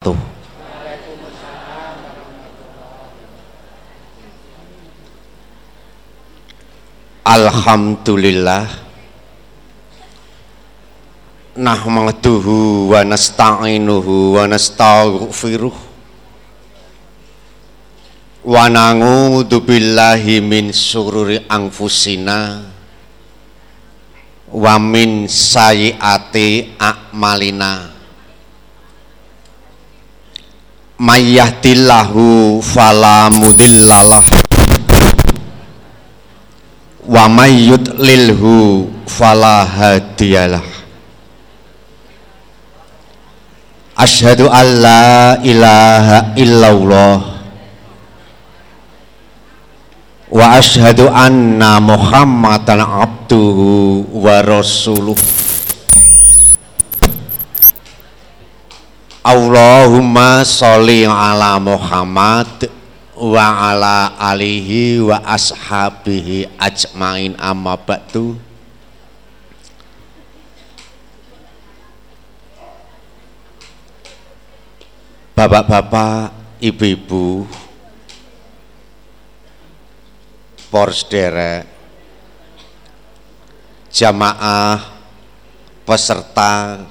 Tuh. Alhamdulillah. Nahmaduhu wa nasta'inuhu wa nastaghfiruh. Wa na'udzu billahi min sururi anfusina wa min sayyiati a'malina mayyahdillahu fala mudhillalah wa may yudlilhu fala hadiyalah asyhadu an la ilaha illallah. Wa asyhadu anna muhammadan abduhu wa rasuluh Allahumma sholli ala Muhammad wa ala alihi wa ashabihi ajmain. Amma ba'du. Bapak-bapak, ibu-ibu, porsdere, jamaah, peserta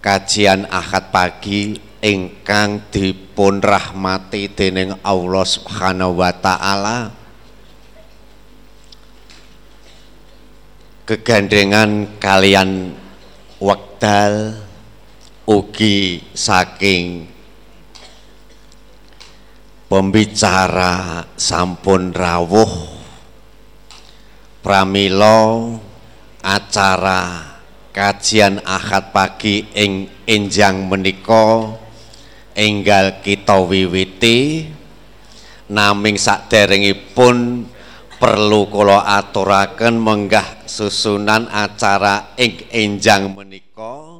kajian Ahad pagi ingkang dipun rahmati dening Allah Subhanahu wa taala. Kegandengan kalian wekdal ugi saking pembicara sampun rawuh pramila acara kajian Ahad pagi ing enjang menika enggal kita wiwiti. Naming saderengipun perlu kula aturaken menggah susunan acara ing enjang menika.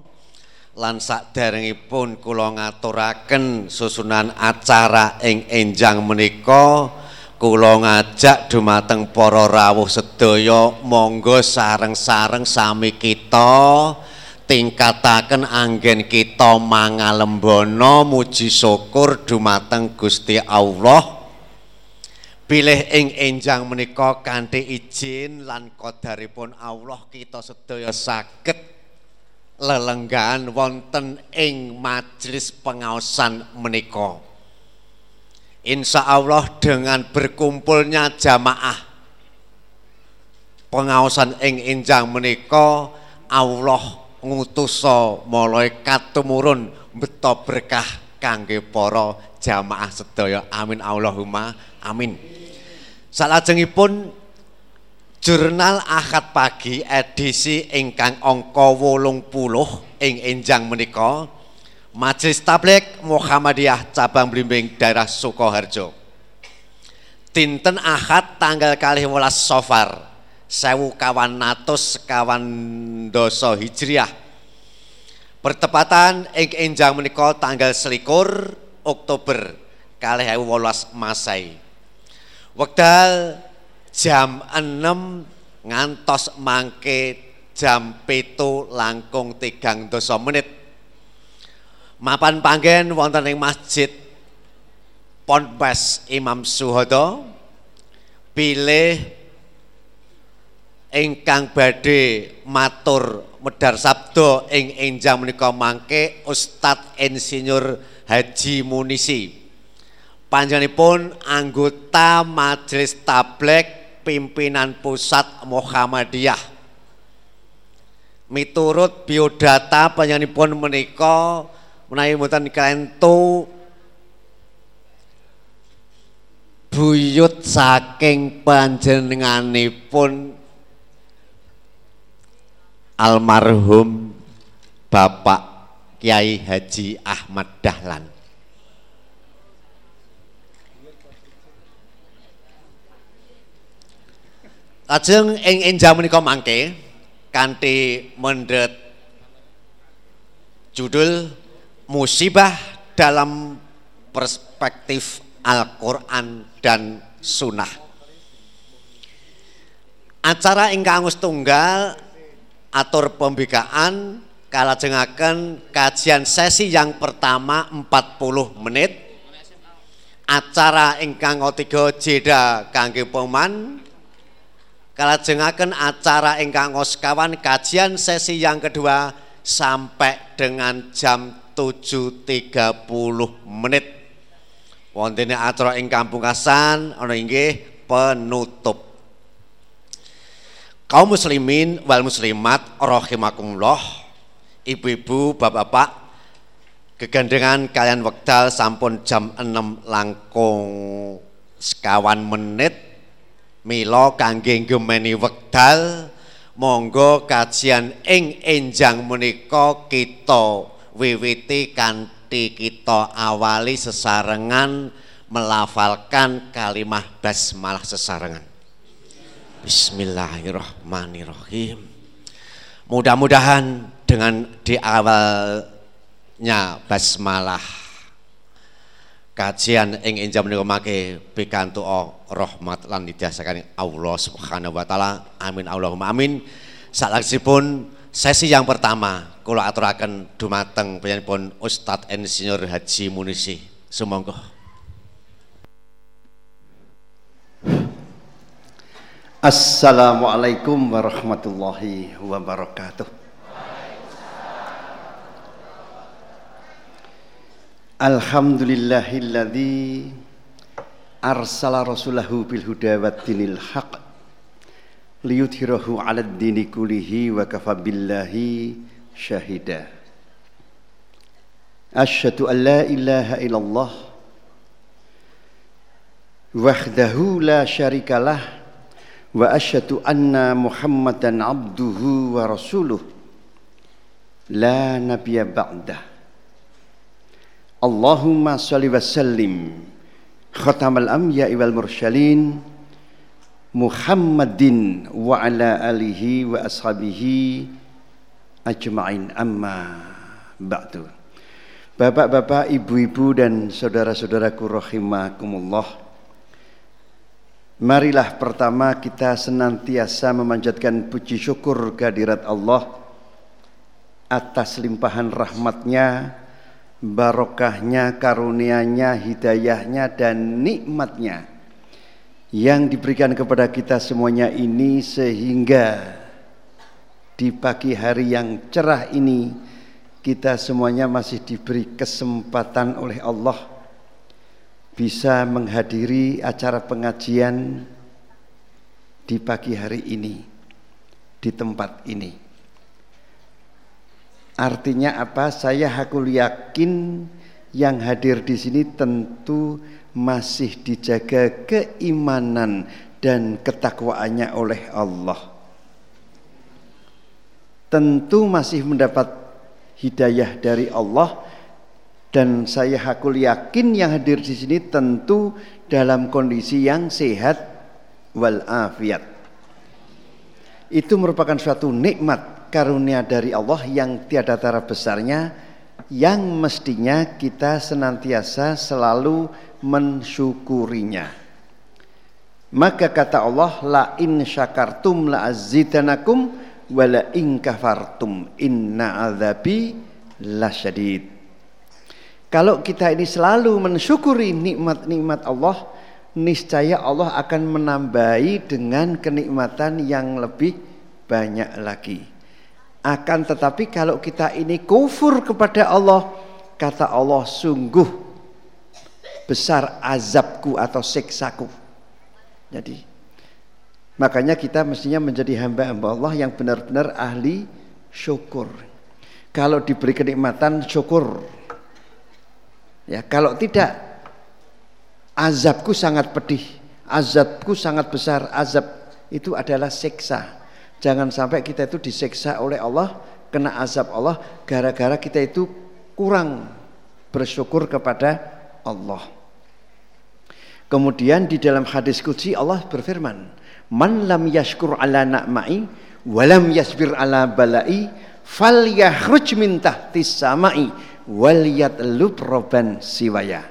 Lan saderengipun kula ngaturaken susunan acara ing enjang menika kula ngajak dumateng para rawuh sedaya monggo sareng-sareng sami kita tingkataken anggen kita mangalembono muji syukur dumateng Gusti Allah. Pilih ing enjang menika kanthi izin lan qadaripun Allah kita sedaya saged lelenggahan wonten ing majelis pengaosan menika Insya Allah dengan berkumpulnya jamaah. Pengawasan ing injang menika Allah ngutuso malaikat tumurun beto berkah kangge para jamaah sedaya. Amin Allahumma amin. Salajengipun jurnal Ahad pagi edisi ingkang angka 80 ing enjang menika Majelis Tablik Muhammadiyah Cabang Blimbing Daerah Sukoharjo. Tinten Ahad tanggal kali welas Sofar sewu kawan natus kawan doso hijriah. Pertepatan ing enjang tanggal selikur Oktober kali welas Masai. Wekdal jam 6 ngantos mangke jam petu langkung tigang doso menit mapan panggen wonten ing Masjid Ponpes Imam Suhodo pilih ingkang badhe matur medar sabdo ing enjang menika mangke Ustadz Insinyur Haji Munisi. Panjenenganipun anggota Majelis Tablek pimpinan pusat Muhammadiyah. Miturut biodata panjenenganipun menika menawi mboten klentu buyut saking panjenenganipun almarhum Bapak Kiai Haji Ahmad Dahlan. Lajeng ing enjang menika mangke kanthi mendhet judul musibah dalam perspektif Al-Quran dan Sunnah. Acara ingkang tunggal atur pembikaan kalajengaken kajian sesi yang pertama 40 menit acara ingkang ketiga jeda kangge peman kalajengaken acara ingkang sekawan kajian sesi yang kedua sampai dengan jam 7.30 menit. Wontene acara ingkang pungkasan ana inggih penutup. Kaum muslimin wal muslimat rahimakumullah. Ibu-ibu bapak-bapak kegandengan kalian wekdal sampun jam 6 langkung sekawan menit. Milo kangge gemeni wekdal monggo kajian ing enjang menika kita wiwiti kanthi kita awali sesarengan melafalkan kalimah basmalah sesarengan Bismillahirrahmanirrahim. Mudah-mudahan dengan di awalnya basmalah kajian ing enjam menika make pikantuk rahmat lan didasakan Allah Subhanahu wa taala. Amin Allahumma amin. Salaksipun sesi yang pertama kula aturaken dumateng panjenengan Ustadz Insinyur Haji Munisi. Sumangga. Assalamualaikum warahmatullahi wabarakatuh. Alhamdulillahilladzi arsala rasulahu bil huda dinil haq liyudhirahu 'ala dini kullihi wa kafa billahi syahida. Asyhadu an la ilaha illallah wahdahu la syarikalah wa asyhadu anna Muhammadan abduhu wa rasuluh la nabiyya ba'dah Allahumma salli wa sallim khatamal anbiya'i wal mursalin Muhammadin wa ala alihi wa ashabihi ajma'in. Amma ba'du. Bapak-bapak, ibu-ibu dan saudara-saudaraku rahimakumullah. Marilah pertama kita senantiasa memanjatkan puji syukur kehadirat Allah atas limpahan rahmatnya, barokahnya, karunianya, hidayahnya, dan nikmatnya yang diberikan kepada kita semuanya ini sehingga di pagi hari yang cerah ini kita semuanya masih diberi kesempatan oleh Allah bisa menghadiri acara pengajian di pagi hari ini di tempat ini. Artinya apa? Saya hakul yakin yang hadir di sini tentu masih dijaga keimanan dan ketakwaannya oleh Allah. Tentu masih mendapat hidayah dari Allah dan saya hakul yakin yang hadir di sini tentu dalam kondisi yang sehat wal afiat. Itu merupakan suatu nikmat karunia dari Allah yang tiada tara besarnya yang mestinya kita senantiasa selalu mensyukurinya. Maka kata Allah la in syakartum la azidanakum wa la in kafartum inna azabi lasyadid. Kalau kita ini selalu mensyukuri nikmat-nikmat Allah, niscaya Allah akan menambahi dengan kenikmatan yang lebih banyak lagi. Akan tetapi kalau kita ini kufur kepada Allah, kata Allah sungguh besar azabku atau siksaku. Jadi makanya kita mestinya menjadi hamba-hamba Allah yang benar-benar ahli syukur. Kalau diberi kenikmatan syukur, Ya, kalau tidak azabku sangat pedih, azabku sangat besar, azab itu adalah siksa. Jangan sampai kita itu disiksa oleh Allah, kena azab Allah gara-gara kita itu kurang bersyukur kepada Allah. Kemudian di dalam hadis qudsi Allah berfirman, "Man lam yashkur ala na'mai wa lam yasbir ala balai falyakhruj min tahtis samai waliyat roban siwaya.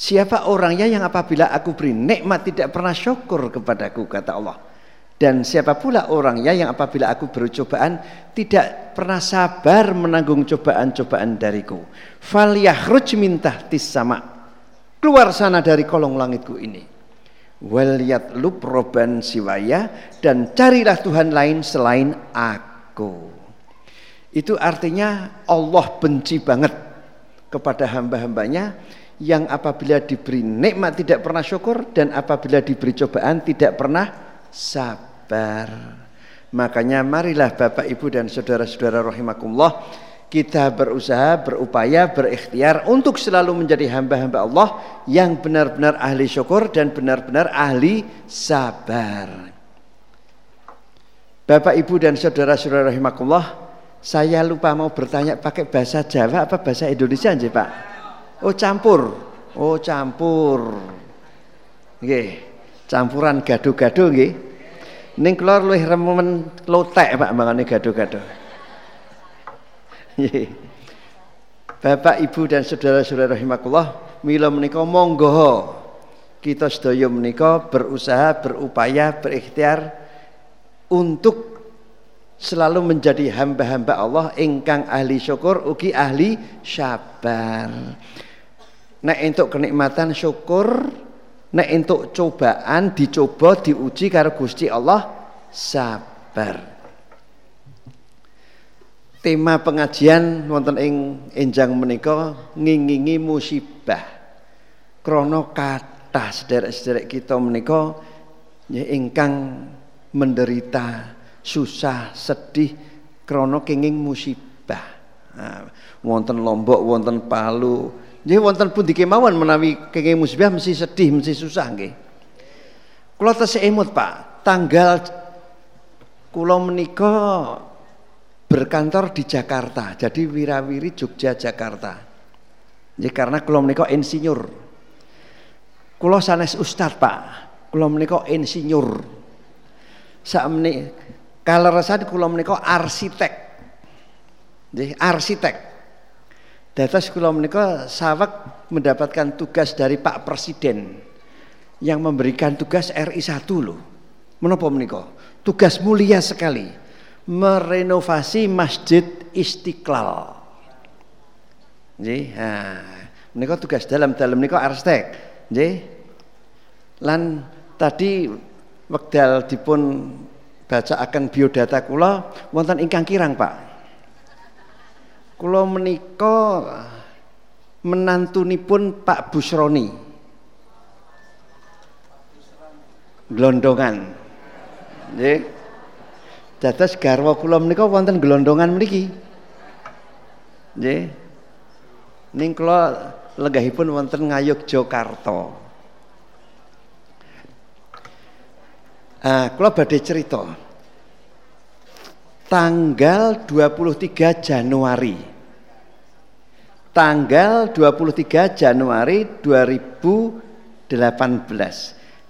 Siapa orangnya yang apabila aku beri nikmat tidak pernah syukur kepadaku kata Allah. Dan siapa pula orangnya yang apabila aku beri cobaan tidak pernah sabar menanggung cobaan-cobaan dariku. Fal yakhruj min tahtis sama. Keluar sana dari kolong langitku ini. Wal yatlub roban siwaya dan carilah Tuhan lain selain aku. Itu artinya Allah benci banget kepada hamba-hambanya yang apabila diberi nikmat tidak pernah syukur dan apabila diberi cobaan tidak pernah sabar. Makanya marilah Bapak Ibu dan saudara-saudara rahimakumullah kita berusaha, berupaya, berikhtiar untuk selalu menjadi hamba-hamba Allah yang benar-benar ahli syukur dan benar-benar ahli sabar. Bapak Ibu dan saudara-saudara rahimakumullah, saya lupa mau bertanya pakai bahasa Jawa apa bahasa Indonesia aja Pak? Oh campur. Oh campur. Nggih. Campuran gado-gado nggih. Ning kula luwih remen lotek Pak mangane gado-gado. Bapak, Ibu dan saudara-saudara rahimakumullah, mila menika monggo kita sedaya menika berusaha, berupaya, berikhtiar untuk selalu menjadi hamba-hamba Allah ingkang ahli syukur ugi ahli sabar. Nek entuk kenikmatan syukur, nek entuk cobaan dicoba diuji karo Gusti Allah sabar. Tema pengajian wonten ing enjang menika ngingingi musibah. Krana kathah sederek-sederek kita menika ingkang menderita, susah, sedih krana kenging musibah. Nah, wonten Lombok, wonten Palu, Nggih wonten pundi kemawon menawi kenging musibah mesti sedih, mesti susah nggih. Kula tesih emut, Pak. Tanggal kula menika berkantor di Jakarta. Jadi wirawiri Jogja Jakarta. Ya karena kula menika insinyur. Kula sanes ustad, Pak. Kula menika insinyur. Sakmene kaleresan kula menika arsitek. Nggih, arsitek. Dados kula menika sawek mendapatkan tugas dari Pak Presiden yang memberikan tugas RI 1 loh. Menapa menika? Tugas mulia sekali. Merenovasi Masjid Istiqlal. Nggih, ha. Menika tugas dalam-dalam menika arsitek. Nggih. Lan tadi wekdal dipun baca akan biodata kula wonten ingkang kirang, Pak. Kula menika menantunipun Pak Busroni. Glondongan. Nggih. Dados garwa kula menika wonten glondongan mriki. Nggih. Ning kula lenggahipun wonten Ngayog Jakarta. Ah, kula badhe cerita tanggal 23 Januari tanggal 23 Januari 2018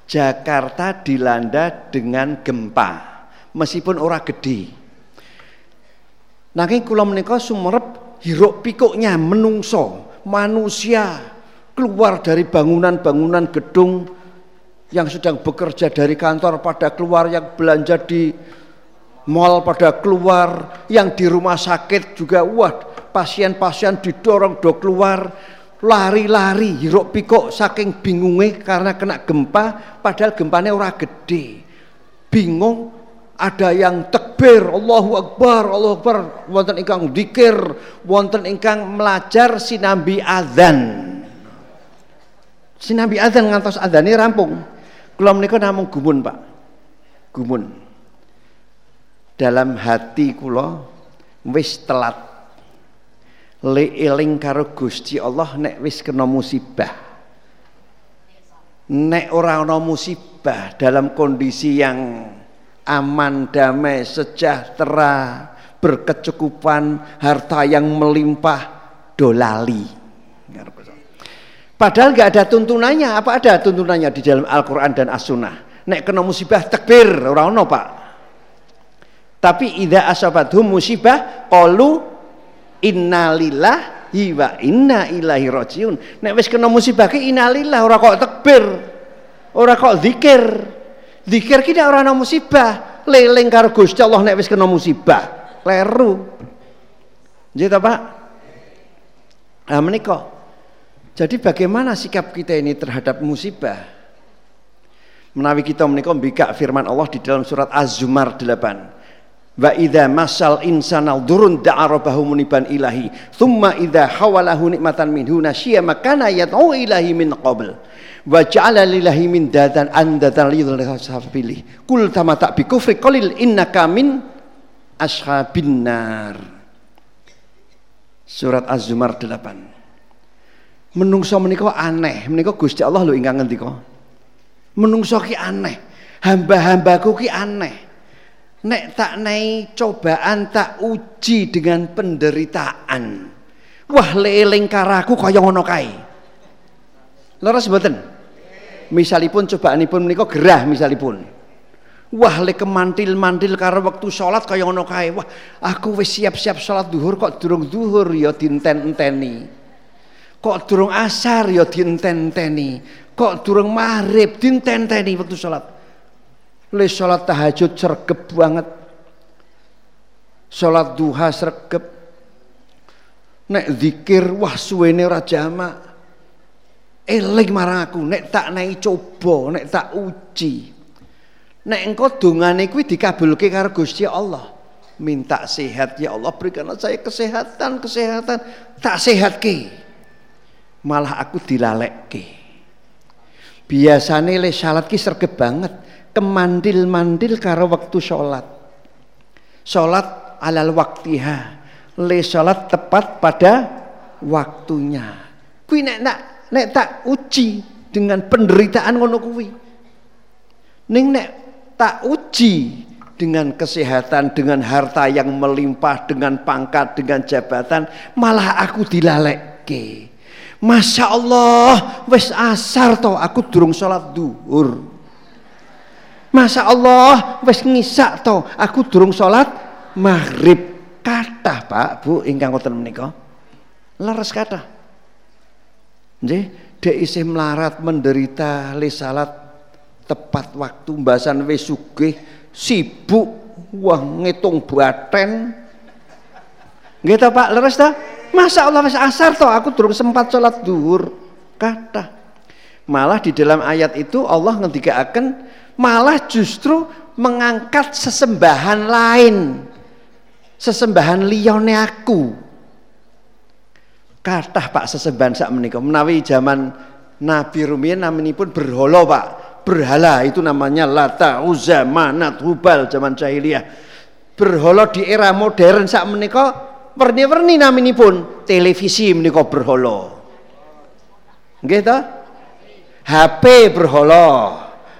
Jakarta dilanda dengan gempa meskipun ora gede nanging kula menika sumerep hiruk pikuknya menungso manusia keluar dari bangunan-bangunan gedung yang sedang bekerja dari kantor pada keluar yang belanja di mal pada keluar, yang di rumah sakit juga wah pasien-pasien didorong do keluar, lari-lari hiruk pikuk saking bingungnya karena kena gempa padahal gempanya ora gede. Bingung ada yang tekbir Allahu Akbar Allahu Akbar. Wonten ingkang dikir wonten ingkang melajar sinambi adzan. Sinambi adzan ngantos adzane rampung. Kula menika namung gumun Pak. Gumun. Dalam hati kula wis telat. Le eling karo Gusti Allah nek wis kena musibah. Nek ora ana musibah dalam kondisi yang aman damai sejahtera berkecukupan harta yang melimpah dolali padahal nggak ada tuntunannya apa ada tuntunannya di dalam Al-Quran dan As-Sunnah nek kena musibah takbir orang no pak tapi idza asabathum musibah qalu innalillahi wa inna ilaihi rajiun. Nek wis kena musibah ki innalillah ora kok takbir. Ora kok zikir. Zikir ki ora ana musibah, leling karo Gusti Allah nek wis kena musibah. Kleru. Nggih Pak? Nah, menika. Jadi bagaimana sikap kita ini terhadap musibah? Menawi kita menika mbikak firman Allah di dalam surat Az-Zumar 8. Wa idza masal insana durun da'a rabbahu muniban ilahi thumma idza hawalahu nikmatan minhu nasyiya makana yad'u ilahi min qabl wa ja'ala lillahi min dadan andatan lidhil kul tamata bi kufri qalil innaka min ashabin nar. Surat Az-Zumar 8 Menungso menika aneh. Menika Gusti Allah lho ingkang ngendika. Menungso ki aneh. Hamba-hambaku ki aneh. Nek tak naik cobaan tak uji dengan penderitaan. Wah leling karaku kaya ngono kae. Leres mboten? Misalipun cobaanipun menika gerah misalipun. Wah le kemantil-mantil karo waktu sholat kaya ngono kae. Wah aku wis siap-siap sholat duhur kok durung duhur ya dinten-enteni. Kok durung asar ya dinten-enteni. Kok durung maghrib dinten-enteni waktu sholat le sholat tahajud sergep banget sholat duha sergep nek zikir wah suwene ora jamak eling marang aku. Nek tak naik coba nek tak uji. Nek engkau dongane kuwi dikabulke karo Gusti Allah. Minta sehat ya Allah berikanlah saya kesehatan kesehatan. Tak sehat ke malah aku dilalekke. Biasanya le salat ki sergep banget. Kemandil-mandil karo waktu sholat sholat alal waktiha. Le sholat tepat pada waktunya. Kui nek nak nek tak uji dengan penderitaan ngono kuwi ning nek tak uji dengan kesehatan, dengan harta yang melimpah, dengan pangkat, dengan jabatan, malah aku dilalekke. Masya Allah, wes asar to aku durung sholat duhur. Masya Allah wis ngisak to aku durung sholat maghrib kata Pak Bu ingkang ngoten menika leres kata nggih dek isih melarat menderita le salat tepat waktu mbasan wis sugih sibuk wah ngitung baten. Nggih ta Pak leres ta Masya Allah wis asar to aku durung sempat sholat duhur kata malah di dalam ayat itu Allah akan malah justru mengangkat sesembahan lain sesembahan liyone aku kathah Pak sesembahan sak menika menawi zaman Nabi Rumiyin pun berhala Pak. Berhala itu namanya Lata Uzza Manat Hubal zaman jahiliyah. Berhala di era modern sak menika werni-werni pun televisi menika berhala. Nggih ta? HP berhala.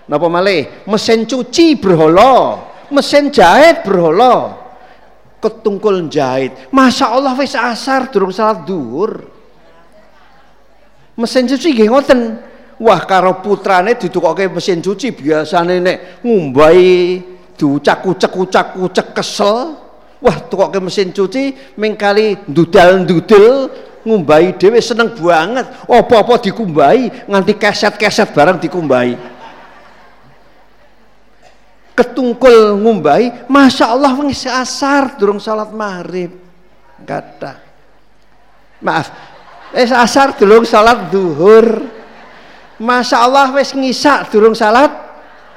Napa malih? Mesin cuci berhala, mesin jahit berhala. Ketungkul jahit. Masya Allah wis asar durung salat duhur. Mesin cuci nggih ngoten. Wah karo putrane ditukoke mesin cuci biasane nek ngumbai diucak-ucek-ucak-ucek kesel. Wah tukoke mesin cuci mengkali dudal-dudel ngumbai dhewe seneng banget. Apa-apa dikumbai nganti keset-keset barang dikumbai ketungkul ngumbai Masya Allah wis asar durung salat maghrib. Kata maaf. Wis asar durung salat duhur. Masya Allah wis ngisak durung salat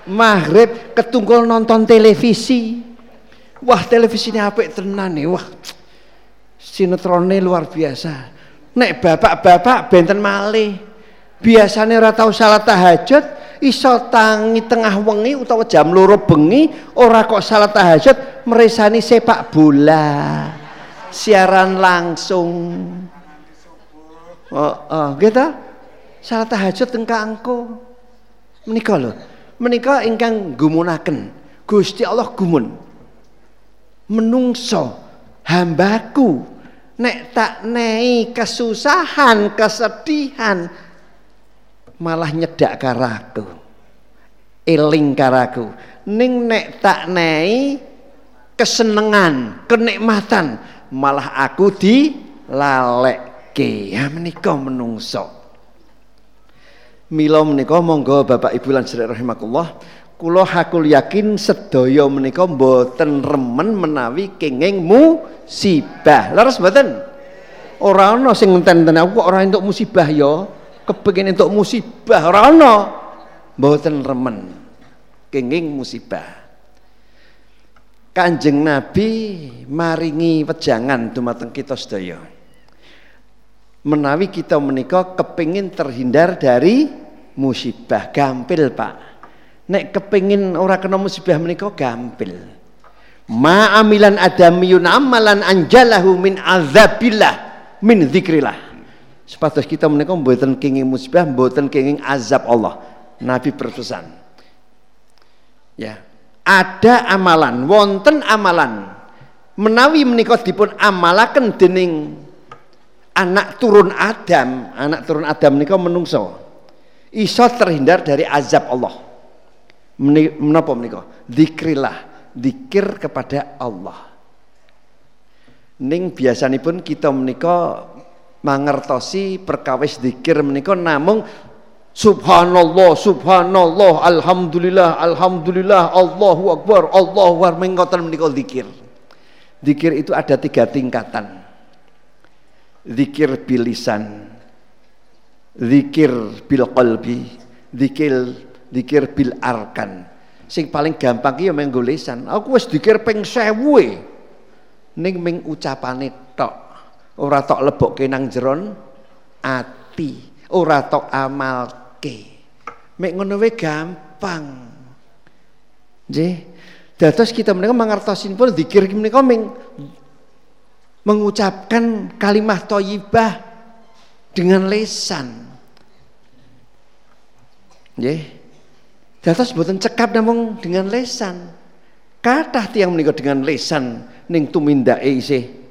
maghrib ketungkul nonton televisi. Wah televisi ini apik tenan nih wah. Sinetronnya luar biasa. Nek bapak-bapak benten malih. Biasanya ora tau salat tahajud iso tangi tengah wengi utawa jam loro bengi ora kok salat tahajud meresani sepak bola. Siaran langsung. Oh, oh gitu salat tahajud engko menika lho menika ingkang gumunaken Gusti Allah gumun. Menungso hambaku nek tak nei kesusahan kesedihan malah nyedak karaku eling karaku ning nek tak nei kesenengan kenikmatan malah aku di lalekke ya menika menungso mila menika monggo Bapak Ibu lan sedherek rahimakumullah kula hakul yakin sedaya menika mboten remen menawi kenging musibah. Leres mboten? Ora ana sing ngenten-enten aku kok ora entuk musibah ya. Kepengin entuk musibah ana. Mboten remen kenging musibah. Kanjeng Nabi maringi wejangan dumateng kita sedaya. Menawi kita menika kepingin terhindar dari musibah, gampil Pak. Nek kepingin ora kena musibah menika gampil. Ma amilan adamiyun amalan anjalahu min azabillah min zikrillah. Sepatus kita menika mboten kenging musibah, mboten kenging azab Allah. Nabi berpesan. Ya, ada amalan wonten amalan. Menawi menika dipun amalaken dening anak turun Adam. Anak turun Adam menika menungso. Iso terhindar dari azab Allah. Menapa menika zikrillah zikir kepada Allah. Ning biasanipun kita menika mangertosi perkawis zikir menika namung Subhanallah, subhanallah, alhamdulillah, alhamdulillah, Allahu akbar, Allahu akbar mengotan menikah zikir. Zikir itu ada tiga tingkatan. Zikir bilisan, zikir bil qalbi, zikir zikir bil arkan. Sing paling gampang ki ya menggo. Aku wis zikir ping 1000 ning ming ucapane tok. Ora tok lebokke nang jeron ati, ora tok amal oke. Mek ngono gampang. Nggih. Dados kita menika mangertosin pun zikir menika ming mengucapkan kalimat thayyibah dengan lesan. Nggih. Dados boten cekap namung dengan lesan. Kathah tiyang menika dengan lesan ning tumindake isih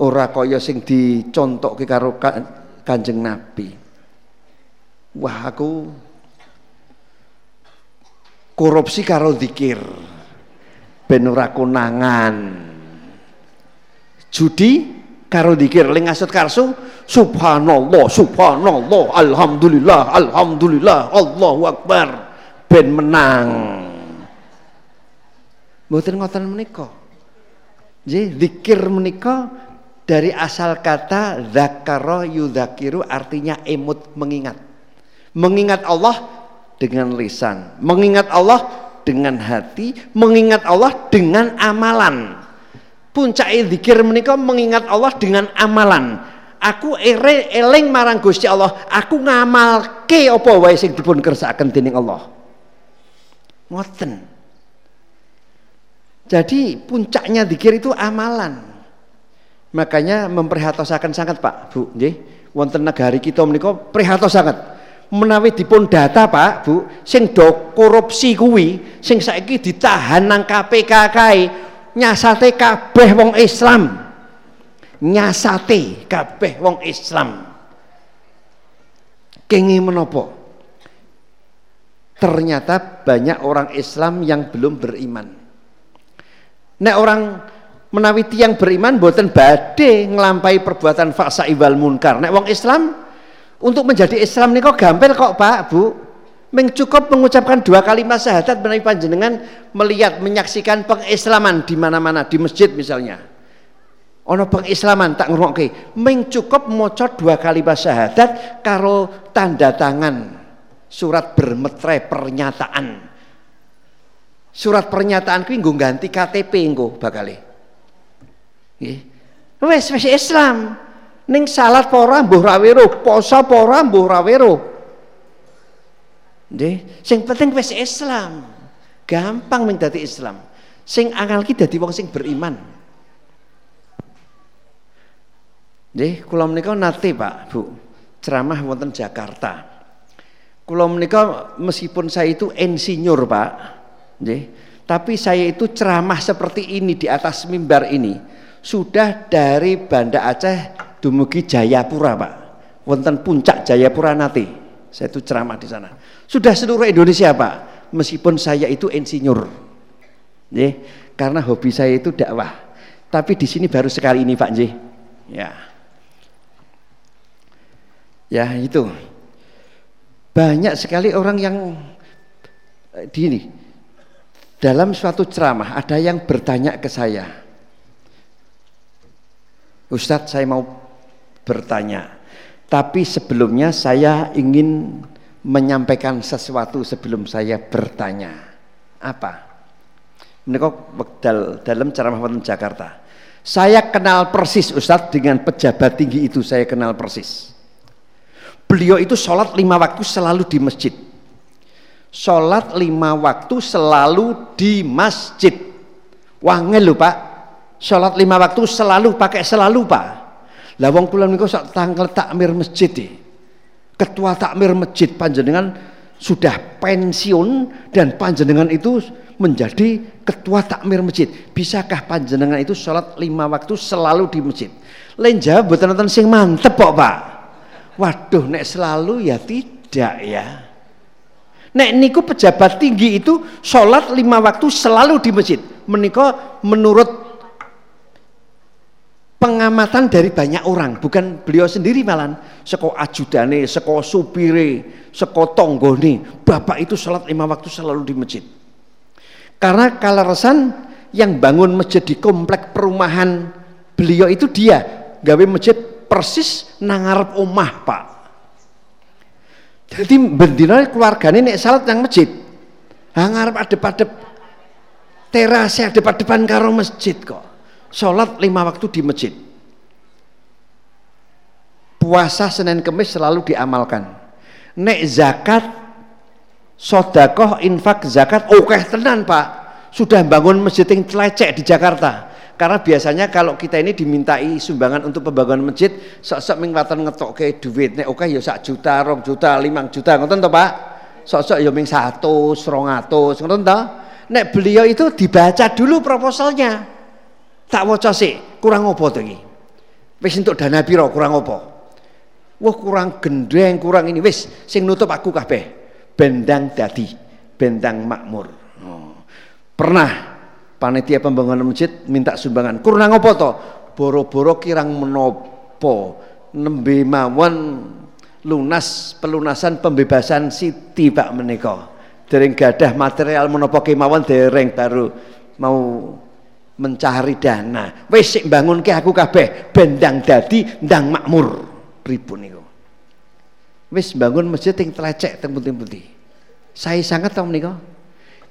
ora kaya sing dicontokke karo Kanjeng Nabi. Wah aku korupsi karo zikir ben ora konangan. Judi karo zikir ling ngasut karsu subhanallah subhanallah alhamdulillah alhamdulillah Allahu akbar ben menang. Mboten ngoten menika. Nggih, zikir menika dari asal kata zakara yudzakiru artinya emut mengingat. Mengingat Allah dengan lisan, mengingat Allah dengan hati, mengingat Allah dengan amalan. Puncak zikir menika mengingat Allah dengan amalan. Aku ere eling marang Gusti Allah, aku ngamalke apa wae sing dipun kersakaken dening Allah. Ngoten. Jadi puncaknya zikir itu amalan. Makanya memperhatosaken sangat Pak, Bu, nggih. Wonten negari kita menika prihatos sangat. Menawi dipun data Pak Bu sing do korupsi kuwi sing saiki ditahan nang KPK kae nyasate kabeh wong Islam. Nyasate kabeh wong Islam. Kengi menapa? Ternyata banyak orang Islam yang belum beriman. Nek orang menawi tiang beriman boten badhe ngelampai perbuatan faksa iwal munkar nek wong Islam untuk menjadi Islam ini kok gampil kok Pak, Bu. Meng cukup mengucapkan dua kalimat syahadat menawi panjenengan melihat menyaksikan pengislaman di mana-mana di masjid misalnya. Ono pengislaman tak ngrungokke, meng cukup maca dua kalimat syahadat karo tanda tangan surat bermetre pernyataan. Surat pernyataan kuwi ganti KTP nggo bakale. Nggih. Wes wis Islam. Ning salat apa ora mbuh ra weruh, poso apa ora mbuh ra weruh. Nggih, sing penting wis Islam. Gampang ming dadi Islam. Sing angel ki dadi wong sing beriman. Nggih, kula menika nate, Pak, Bu, ceramah wonten Jakarta. Kula menika meskipun saya itu insinyur, Pak, nggih, tapi saya itu ceramah seperti ini di atas mimbar ini sudah dari Banda Aceh dumugi Jayapura Pak. Wonten puncak Jayapura nanti. Saya itu ceramah di sana. Sudah seluruh Indonesia Pak. Meskipun saya itu insinyur. Ya karena hobi saya itu dakwah. Tapi di sini baru sekali ini Pak J ya. Ya itu. Banyak sekali orang yang eh, gini dalam suatu ceramah ada yang bertanya ke saya Ustadz saya mau bertanya. Tapi sebelumnya saya ingin menyampaikan sesuatu sebelum saya bertanya. Apa? Menika dalam ceramah wonten Jakarta. Saya kenal persis Ustadz dengan pejabat tinggi itu saya kenal persis. Beliau itu sholat lima waktu selalu di masjid. Sholat lima waktu selalu di masjid. Wangel lho pak sholat lima waktu selalu pakai selalu pak. Lah wong kula niku sak tangkel takmir masjid e. ketua takmir masjid panjenengan sudah pensiun dan panjenengan itu menjadi ketua takmir masjid. Bisakah panjenengan itu sholat lima waktu selalu di masjid? Lain jawab buat nonton sing mantep kok pak. Waduh nek selalu ya tidak ya. Nek niku pejabat tinggi itu sholat lima waktu selalu di masjid. Menikah menurut pengamatan dari banyak orang, bukan beliau sendiri malan. Seko ajudane, seko supire, seko tonggone, bapak itu sholat lima waktu selalu di masjid. Karena kaleresan yang bangun masjid di komplek perumahan beliau itu dia gawe masjid persis nangarep omah pak jadi bendina keluarganya nek salat yang masjid. Ngarep adep-adep teras adep-adepan karo masjid kok. Salat lima waktu di masjid. Puasa Senin Kemis selalu diamalkan. Nek zakat sodakoh infak zakat oke okay, tenan pak sudah bangun masjid yang telecek di Jakarta karena biasanya kalau kita ini dimintai sumbangan untuk pembangunan masjid, sok-sok ming ngetok ke duit nek oke ya sak juta, rong juta, limang juta, ngoten toh Pak? Sok-sok ya ming satu, serongatus, ngoten toh? Nek beliau itu dibaca dulu proposalnya. Tak waca sih, kurang opo tuh ini? Wis dana piro kurang opo? Wah kurang gendeng, kurang ini wis sing nutup aku kabeh. Bendang dadi, bendang makmur. Oh. Pernah panitia pembangunan masjid minta sumbangan kurang apa to boro-boro kirang menopo nembe mawon lunas pelunasan pembebasan Siti Pak menika dereng gadah material menopo kemawon dereng baru mau mencari dana. Wis sik bangun ke aku kabeh bendang dadi ndang makmur. Pripun niku? Wis bangun masjid yang telecek teng putih-putih saya sangat tahu menika?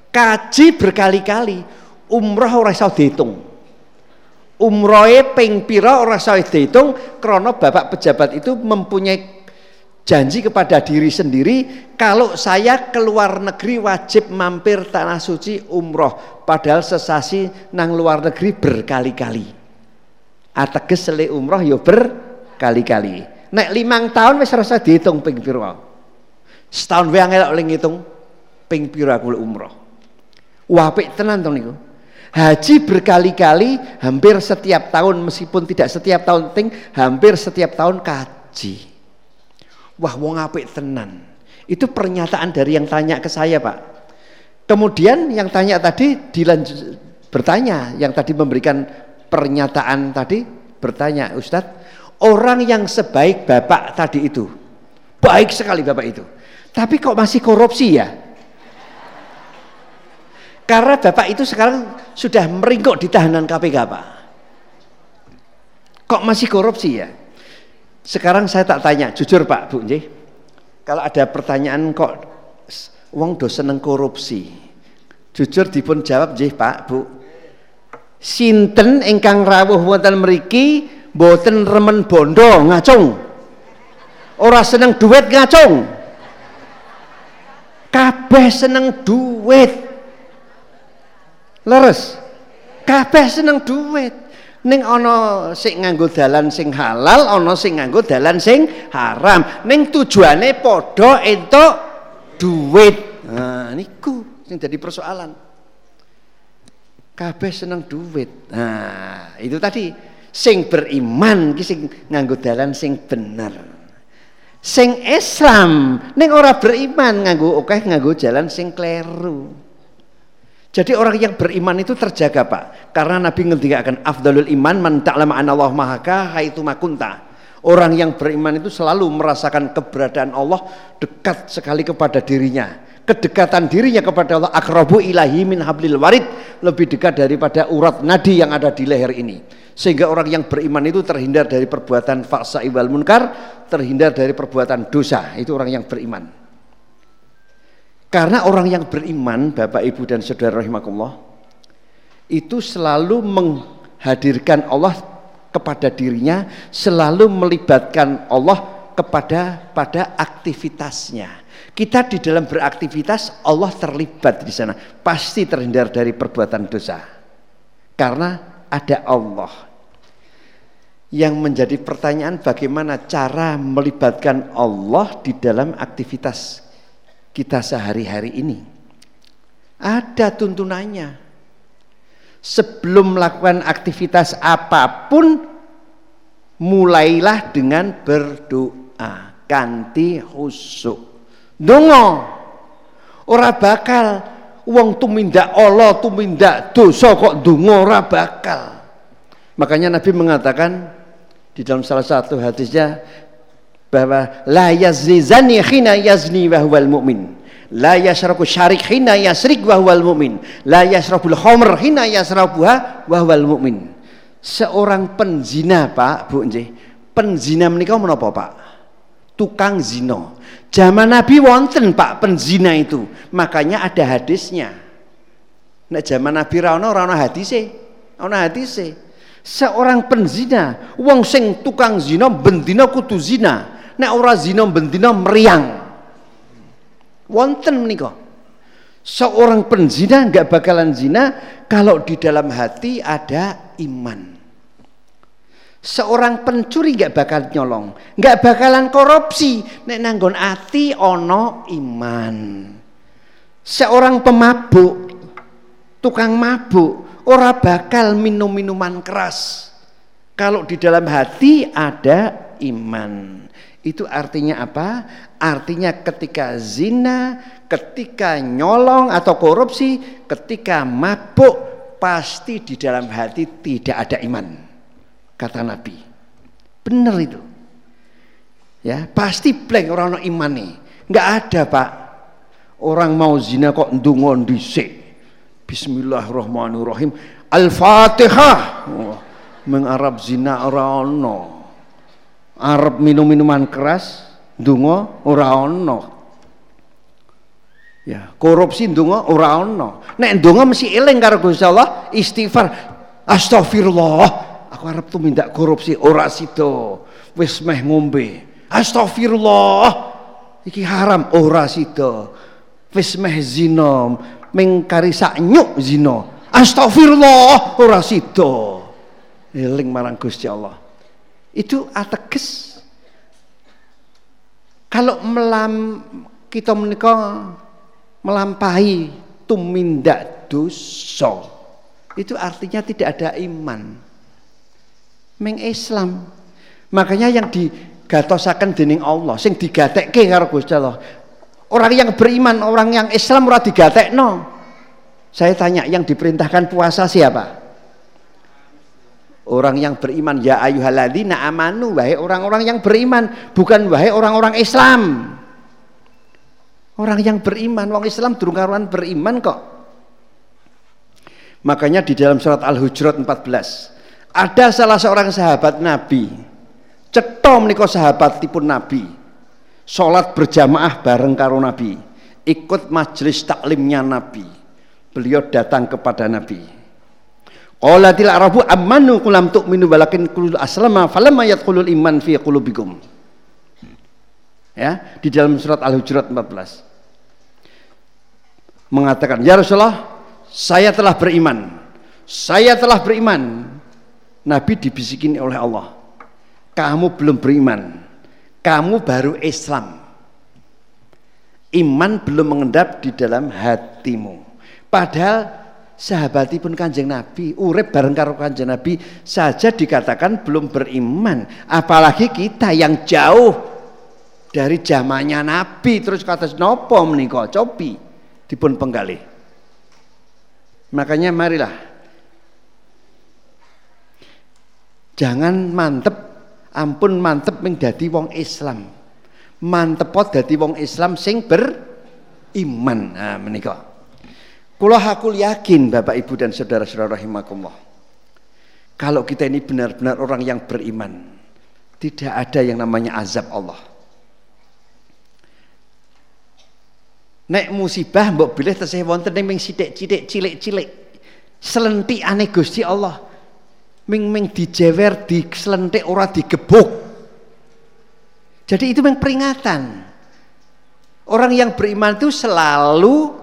Kaji berkali-kali umroh ora iso diitung. Umrohe ping pira ora iso diitung krana bapak pejabat itu mempunyai janji kepada diri sendiri kalau saya keluar negeri wajib mampir tanah suci umroh. Padahal sesasi nang luar negeri berkali-kali. Ateges sele umroh yo ya berkali-kali. Nek limang tahun wis rasa dihitung ping pira? Setahun wae ngelok ngitung ping pira aku umroh. Wapik tenan to niku. Haji berkali-kali hampir setiap tahun meskipun tidak setiap tahun ting hampir setiap tahun kaji. Wah wong apik tenan. Itu pernyataan dari yang tanya ke saya, Pak. Kemudian yang tanya tadi dilanjut bertanya, yang tadi memberikan pernyataan tadi bertanya, Ustadz, orang yang sebaik Bapak tadi itu, baik sekali Bapak itu. Tapi kok masih korupsi ya? Karena Bapak itu sekarang sudah meringkuk di tahanan KPK Pak. Kok masih korupsi ya? Sekarang saya tak tanya, jujur Pak Bu Njih. Kalau ada pertanyaan kok wong do seneng korupsi. Jujur dipun jawab Njih Pak Bu. Sinten ingkang rawuh wonten mriki boten remen bondo ngacung. Ora seneng duit ngacung. Kabeh seneng duit leres kabeh seneng duit ning ana sing nganggo dalan sing halal ana sing nganggo dalan sing haram. Ning tujuane padha entuk duit. Nah niku sing jadi persoalan. Kabeh seneng duit. Nah itu tadi. Sing beriman ki sing nganggo dalan sing bener. Sing Islam. Ning ora beriman nganggo akeh nganggo jalan sing kleru jadi orang yang beriman itu terjaga Pak. Karena Nabi ngendikakan afdalul iman man ta'lama Allah mahaka haitu makunta. Orang yang beriman itu selalu merasakan keberadaan Allah dekat sekali kepada dirinya. kedekatan dirinya kepada Allah akrabu ilahi min hablil warid lebih dekat daripada urat nadi yang ada di leher ini sehingga orang yang beriman itu terhindar dari perbuatan faksa ibal munkar terhindar dari perbuatan dosa itu orang yang beriman karena orang yang beriman Bapak Ibu dan Saudara rahimakumullah itu selalu menghadirkan Allah kepada dirinya selalu melibatkan Allah kepada pada aktivitasnya kita di dalam beraktivitas Allah terlibat di sana, pasti terhindar dari perbuatan dosa. Karena ada Allah. Yang menjadi pertanyaan bagaimana cara melibatkan Allah di dalam aktivitas kita sehari-hari ini. Ada tuntunannya. Sebelum melakukan aktivitas apa pun, mulailah dengan berdoa. Ganti khusyuk Dongo. Ora bakal wong tumindak Allah, tumindak dosa kok donga ora bakal. Makanya Nabi mengatakan di dalam salah satu hadisnya bahwa la yazni zani khina yazni wa huwal mu'min. La yashraku syarik khina yasrik wa huwal mu'min. La yashrabul khamr khina yasrabuha wa huwal mu'min. Seorang penzina Pak, Bu nggih. Penzina menika menapa Pak? Tukang zina. Zaman Nabi wonten Pak penzina itu. Makanya ada hadisnya. Nek zaman Nabi ra ono ora ono hadise. Ono hadise. Seorang penzina, wong sing tukang zina bendina kudu zina. Nek ora zina bendina meriang. Wonten menika. Seorang penzina nggak bakalan zina kalau di dalam hati ada iman. Seorang pencuri nggak bakal nyolong, nggak bakalan korupsi. Nek nanggon ati ono iman. Seorang pemabuk, tukang mabuk, ora bakal minum minuman keras. Kalau di dalam hati ada iman. Itu artinya apa? Artinya ketika zina, ketika nyolong atau korupsi, ketika mabuk, pasti di dalam hati tidak ada iman kata Nabi. Benar itu. Ya, pasti blank orang iman nih. Enggak ada, Pak. Orang mau zina kok ndonga dhisik. Bismillahirrahmanirrahim. Al-Fatihah. Oh, zina ora ono. Arab minum-minuman keras, ndonga ora. Ya, korupsi ndonga ora ono. Nek ndonga mesti eling karo Gusti Allah, istighfar. Astagfirullah, aku tuh minta korupsi ora sito wis meh ngombe astagfirullah iki haram ora sito wis meh zina mengkari nyuk zina astagfirullah ora sito eling marang Gusti Allah itu ateges kalau melam kita menikah melampaui tumindak dosa itu artinya tidak ada iman meng Islam. Makanya yang digatosaken dening Allah, sing digatekke karo Gusti Allah. Orang yang beriman, orang yang Islam ora digatekno. Saya tanya, yang diperintahkan puasa siapa? Orang yang beriman ya ayyuhalladzina amanu wahai orang-orang yang beriman, bukan wahai orang-orang Islam. Orang yang beriman, orang Islam durung karuan beriman kok. Makanya di dalam surat Al-Hujurat 14 ada salah seorang sahabat Nabi, cetha menika sahabatipun Nabi. Salat berjamaah bareng karo Nabi, ikut majelis taklimnya Nabi. Beliau datang kepada Nabi. Qalatil arabu amanu kulam tu'minu walakin qulul aslama falamma yadkhulul iman fi qulubikum. Ya, di dalam surat Al-Hujurat 14. Mengatakan, "Ya Rasulullah, saya telah beriman. Saya telah beriman Nabi dibisikin oleh Allah kamu belum beriman kamu baru Islam iman belum mengendap di dalam hatimu padahal sahabatipun kanjeng Nabi urip bareng karo kanjeng Nabi saja dikatakan belum beriman apalagi kita yang jauh dari zamannya Nabi terus kata nopo menika copi dipun penggalih makanya marilah Jangan mantep, ampun mantep ming dadi wong Islam. Mantepot dadi wong Islam sing ber iman. Nah, menika. Kula hakul yakin Bapak Ibu dan saudara-saudara rahimakumullah. Kalau kita ini benar-benar orang yang beriman, tidak ada yang namanya azab Allah. Nek musibah mbok bilih tesih wonten ning sithik-sithik cilik-cilik. ane Gusti Allah. Ming-ming dijewer, diselentik ora digebuk. Jadi itu memang peringatan. Orang yang beriman itu selalu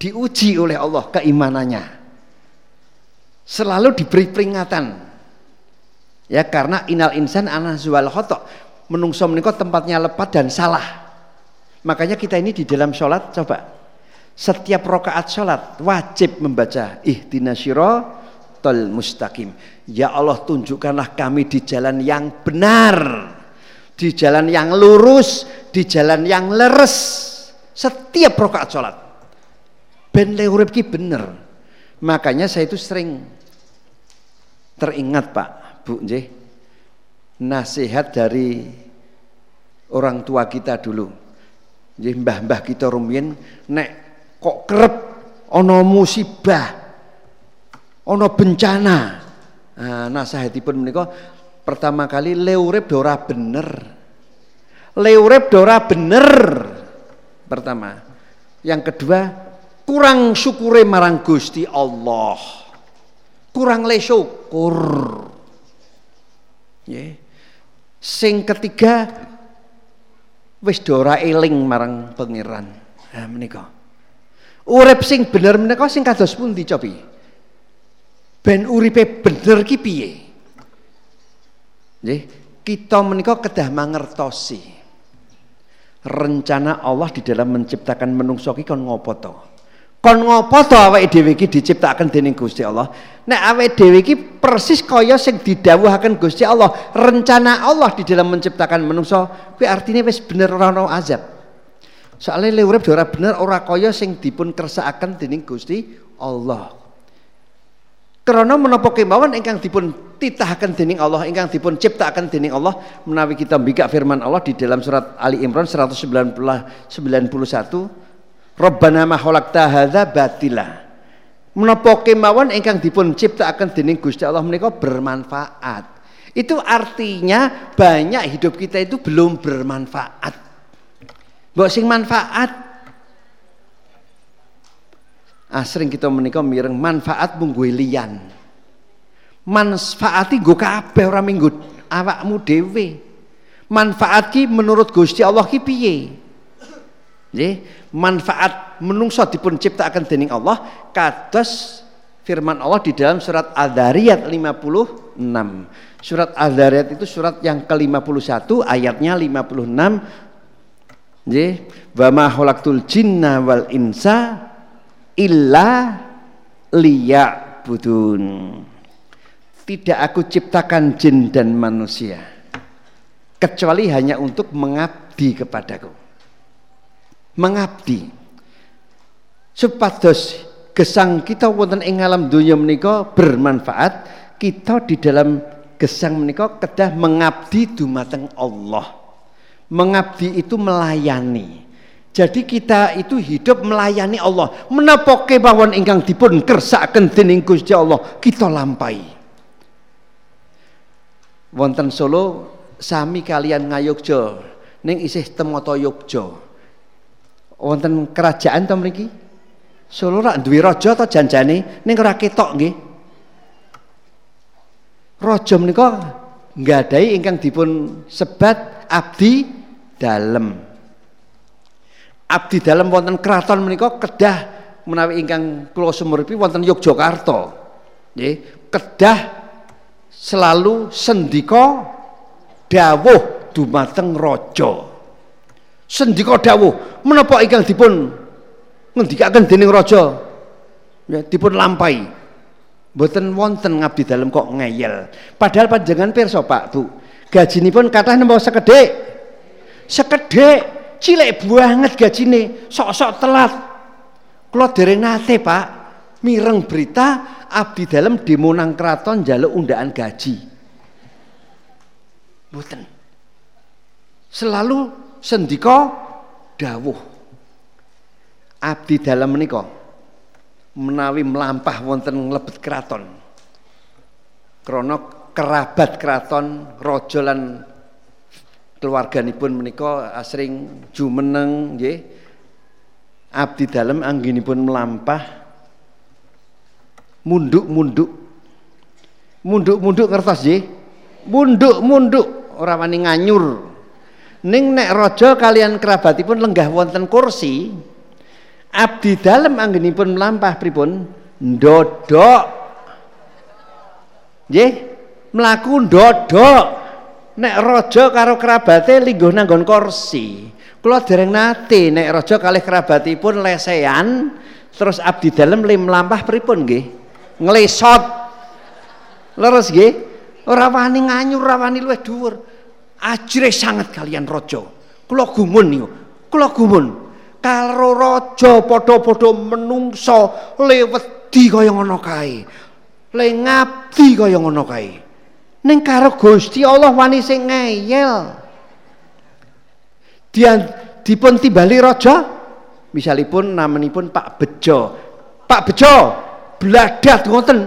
diuji oleh Allah keimanannya. Selalu diberi peringatan. Ya karena inal insan anazwal khotok. Menungso menikah tempatnya lepat dan salah. Makanya kita ini di dalam sholat coba setiap rokaat sholat wajib membaca ihdinas tol mustaqim. Ya Allah tunjukkanlah kami di jalan yang benar, di jalan yang lurus, di jalan yang leres. Setiap rokaat sholat. Ben ki bener. Makanya saya itu sering teringat Pak, Bu Nje, nasihat dari orang tua kita dulu jadi mbah-mbah kita rumiyin nek kok kerep ana musibah, ana bencana. Nah, nasihatipun menika pertama kali leurep dora bener. Leurep dora bener. Pertama. Yang kedua, kurang syukure marang Gusti Allah. Kurang le syukur. Yeah. Sing ketiga wis dora eling marang pangeran. Nah menika. Urip sing bener menika sing kados pundi cobi? Ben uripe bener ki piye? Nggih, kita menika kedah mangertosi rencana Allah di dalam menciptakan menungso ki kon ngopo to? Kon ngopo to awake dhewe iki diciptakan dening Gusti Allah? Nek awake dhewe iki persis kaya sing didhawuhaken Gusti Allah, rencana Allah di dalam menciptakan menungso kuwi artine wis bener ora ono azab. Soale le urip ora bener ora kaya sing dipun kersakaken dening Gusti Allah. Karena menapa kemawon ingkang dipun titahaken dening Allah, ingkang dipun ciptakan dening Allah menawi kita mbikak firman Allah di dalam surat Ali Imran 191 Rabbana ma khalaqta hadza batila. Menapa kemawon ingkang dipun ciptakaken dening Gusti Allah menika bermanfaat. Itu artinya banyak hidup kita itu belum bermanfaat. Mbok sing manfaat Ah, sering kita menikah mireng manfaat munggu liyan. Manfaati nggo kabeh ora minggu awakmu dhewe. Manfaat ki menurut Gusti Allah ki piye? Nggih manfaat menungso dipun ciptakan dening Allah kados firman Allah di dalam surat Al-Dariyat 56. Surat Al-Dariyat itu surat yang ke-51 ayatnya 56. Nggih, wa ma khalaqtul jinna wal insa illa liya'budun. Tidak aku ciptakan jin dan manusia kecuali hanya untuk mengabdi kepadaku mengabdi. Supados gesang kita wonten ing alam dunia menika bermanfaat kita di dalam gesang menika kedah mengabdi dumateng Allah. Mengabdi itu melayani. Jadi kita itu hidup melayani Allah. Menapa kemawon ingkang dipun kersakaken dening Gusti Allah? Kita lampai. Wonten Solo sami kalian ngayogja. Ning isih temoto Yogja wonten kerajaan to mriki? Solo rak duwe raja to janjane ning ora ketok nggih. Raja menika nggadahi ingkang dipun sebat abdi dalem. Abdi dalem wonten keraton menika kedah menawi ingkang kula sumuripi wonten Yogyakarta. Nggih, kedah selalu sendika dawuh dumateng raja sendika dawuh menapa ingkang dipun ngendikaken dening raja? Ya dipun lampahi. Mboten wonten ngabdi dalem kok ngeyel. Padahal panjenengan pirsa Pak Bu? Gajinipun kathah napa sekedhik. Sekedhik cilik banget gajine sok-sok telat. Kula dereng nate Pak mireng berita abdi dalem demo nang kraton njaluk undaan gaji. Mboten. Selalu sendika dawuh. Abdi dalam menika menawi melampah wonten lebet keraton krana kerabat keraton raja lan keluarganipun menika asring jumeneng nggih. Abdi dalam anggenipun melampah munduk-munduk. Munduk-munduk ngertos nggih? Munduk-munduk. Ora wani nganyur ning nek raja kalian kerabatipun lenggah wonten kursi abdi dalem anggenipun melampah pripun? Ndodok. Nggih mlaku ndodok. Nek raja karo kerabate lingguh nanggon kursi kula dereng nate nek raja kalih kerabatipun lesehan terus abdi dalem lim melampah pripun nggih? Nglesot. Leres nggih? Ora wani nganyur ora wani luwih dhuwur ajre sangat kalian raja. Kula gumun niku. Kula gumun. Karo raja padha-padha menungso lewedi kaya ngono kae. Le ngabdi kaya ngono kae. Ning karo Gusti Allah wani sing ngeyel. Dia dipun timbali raja? Misalipun namanipun Pak Bejo. Pak Bejo bladat ngoten.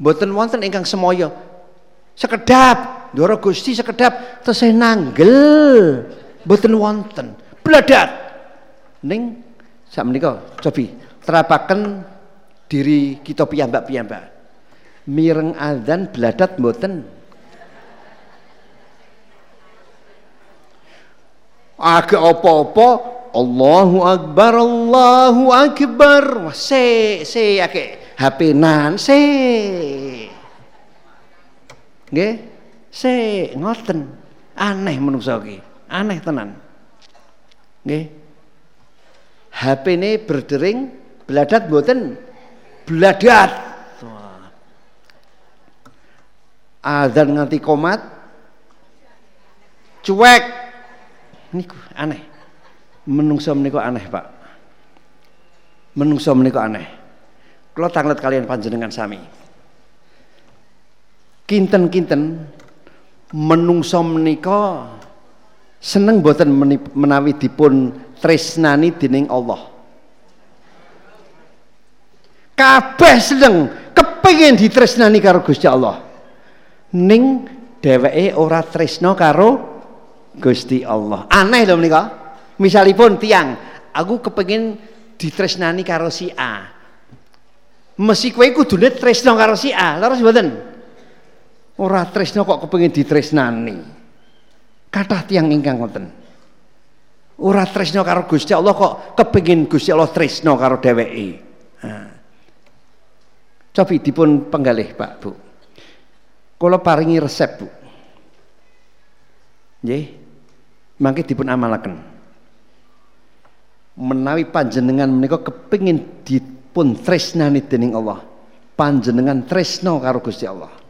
Mboten wonten ingkang semoyo sekedap. Ndoro Gusti sekedap. Tesih nanggel. Mboten wonten. Bladat ning sak menika cobi. Terapaken diri kita piyambak-piyambak. Mireng adzan bladat mboten. Agak apa-apa. Allahu Akbar Allahu Akbar. Se se ake HP nan se nggih. Se ngoten. Aneh menungso iki. Aneh tenan. Nggih. HP ini berdering beladat mboten beladat azan nganti komat. Cuek. Niku aneh. Menungso menika aneh Pak. Menungso menika aneh. Kula tanglet kalian panjenengan sami kinten-kinten menungso menika seneng boten menawi dipun tresnani dening Allah kabeh seneng kepengin ditresnani karo Gusti Allah ning dheweke ora tresno karo Gusti Allah. Aneh lho menika. Misalipun tiang, aku kepengin ditresnani karo si A. Mesti kowe kudune tresno karo si A, leres mboten? Ora tresno kok kepengin ditresnani. Kathah tiang ingkang ngoten. Ora tresno karo Gusti Allah kok kepengin Gusti Allah tresno karo dheweke. Nah. Cobi dipun penggalih Pak Bu. Kula paringi resep, Bu. Nggih. Mangke dipun amalaken. Menawi panjenengan menika kepingin dipun tresnani dening Allah. Panjenengan tresno karo Gusti Allah.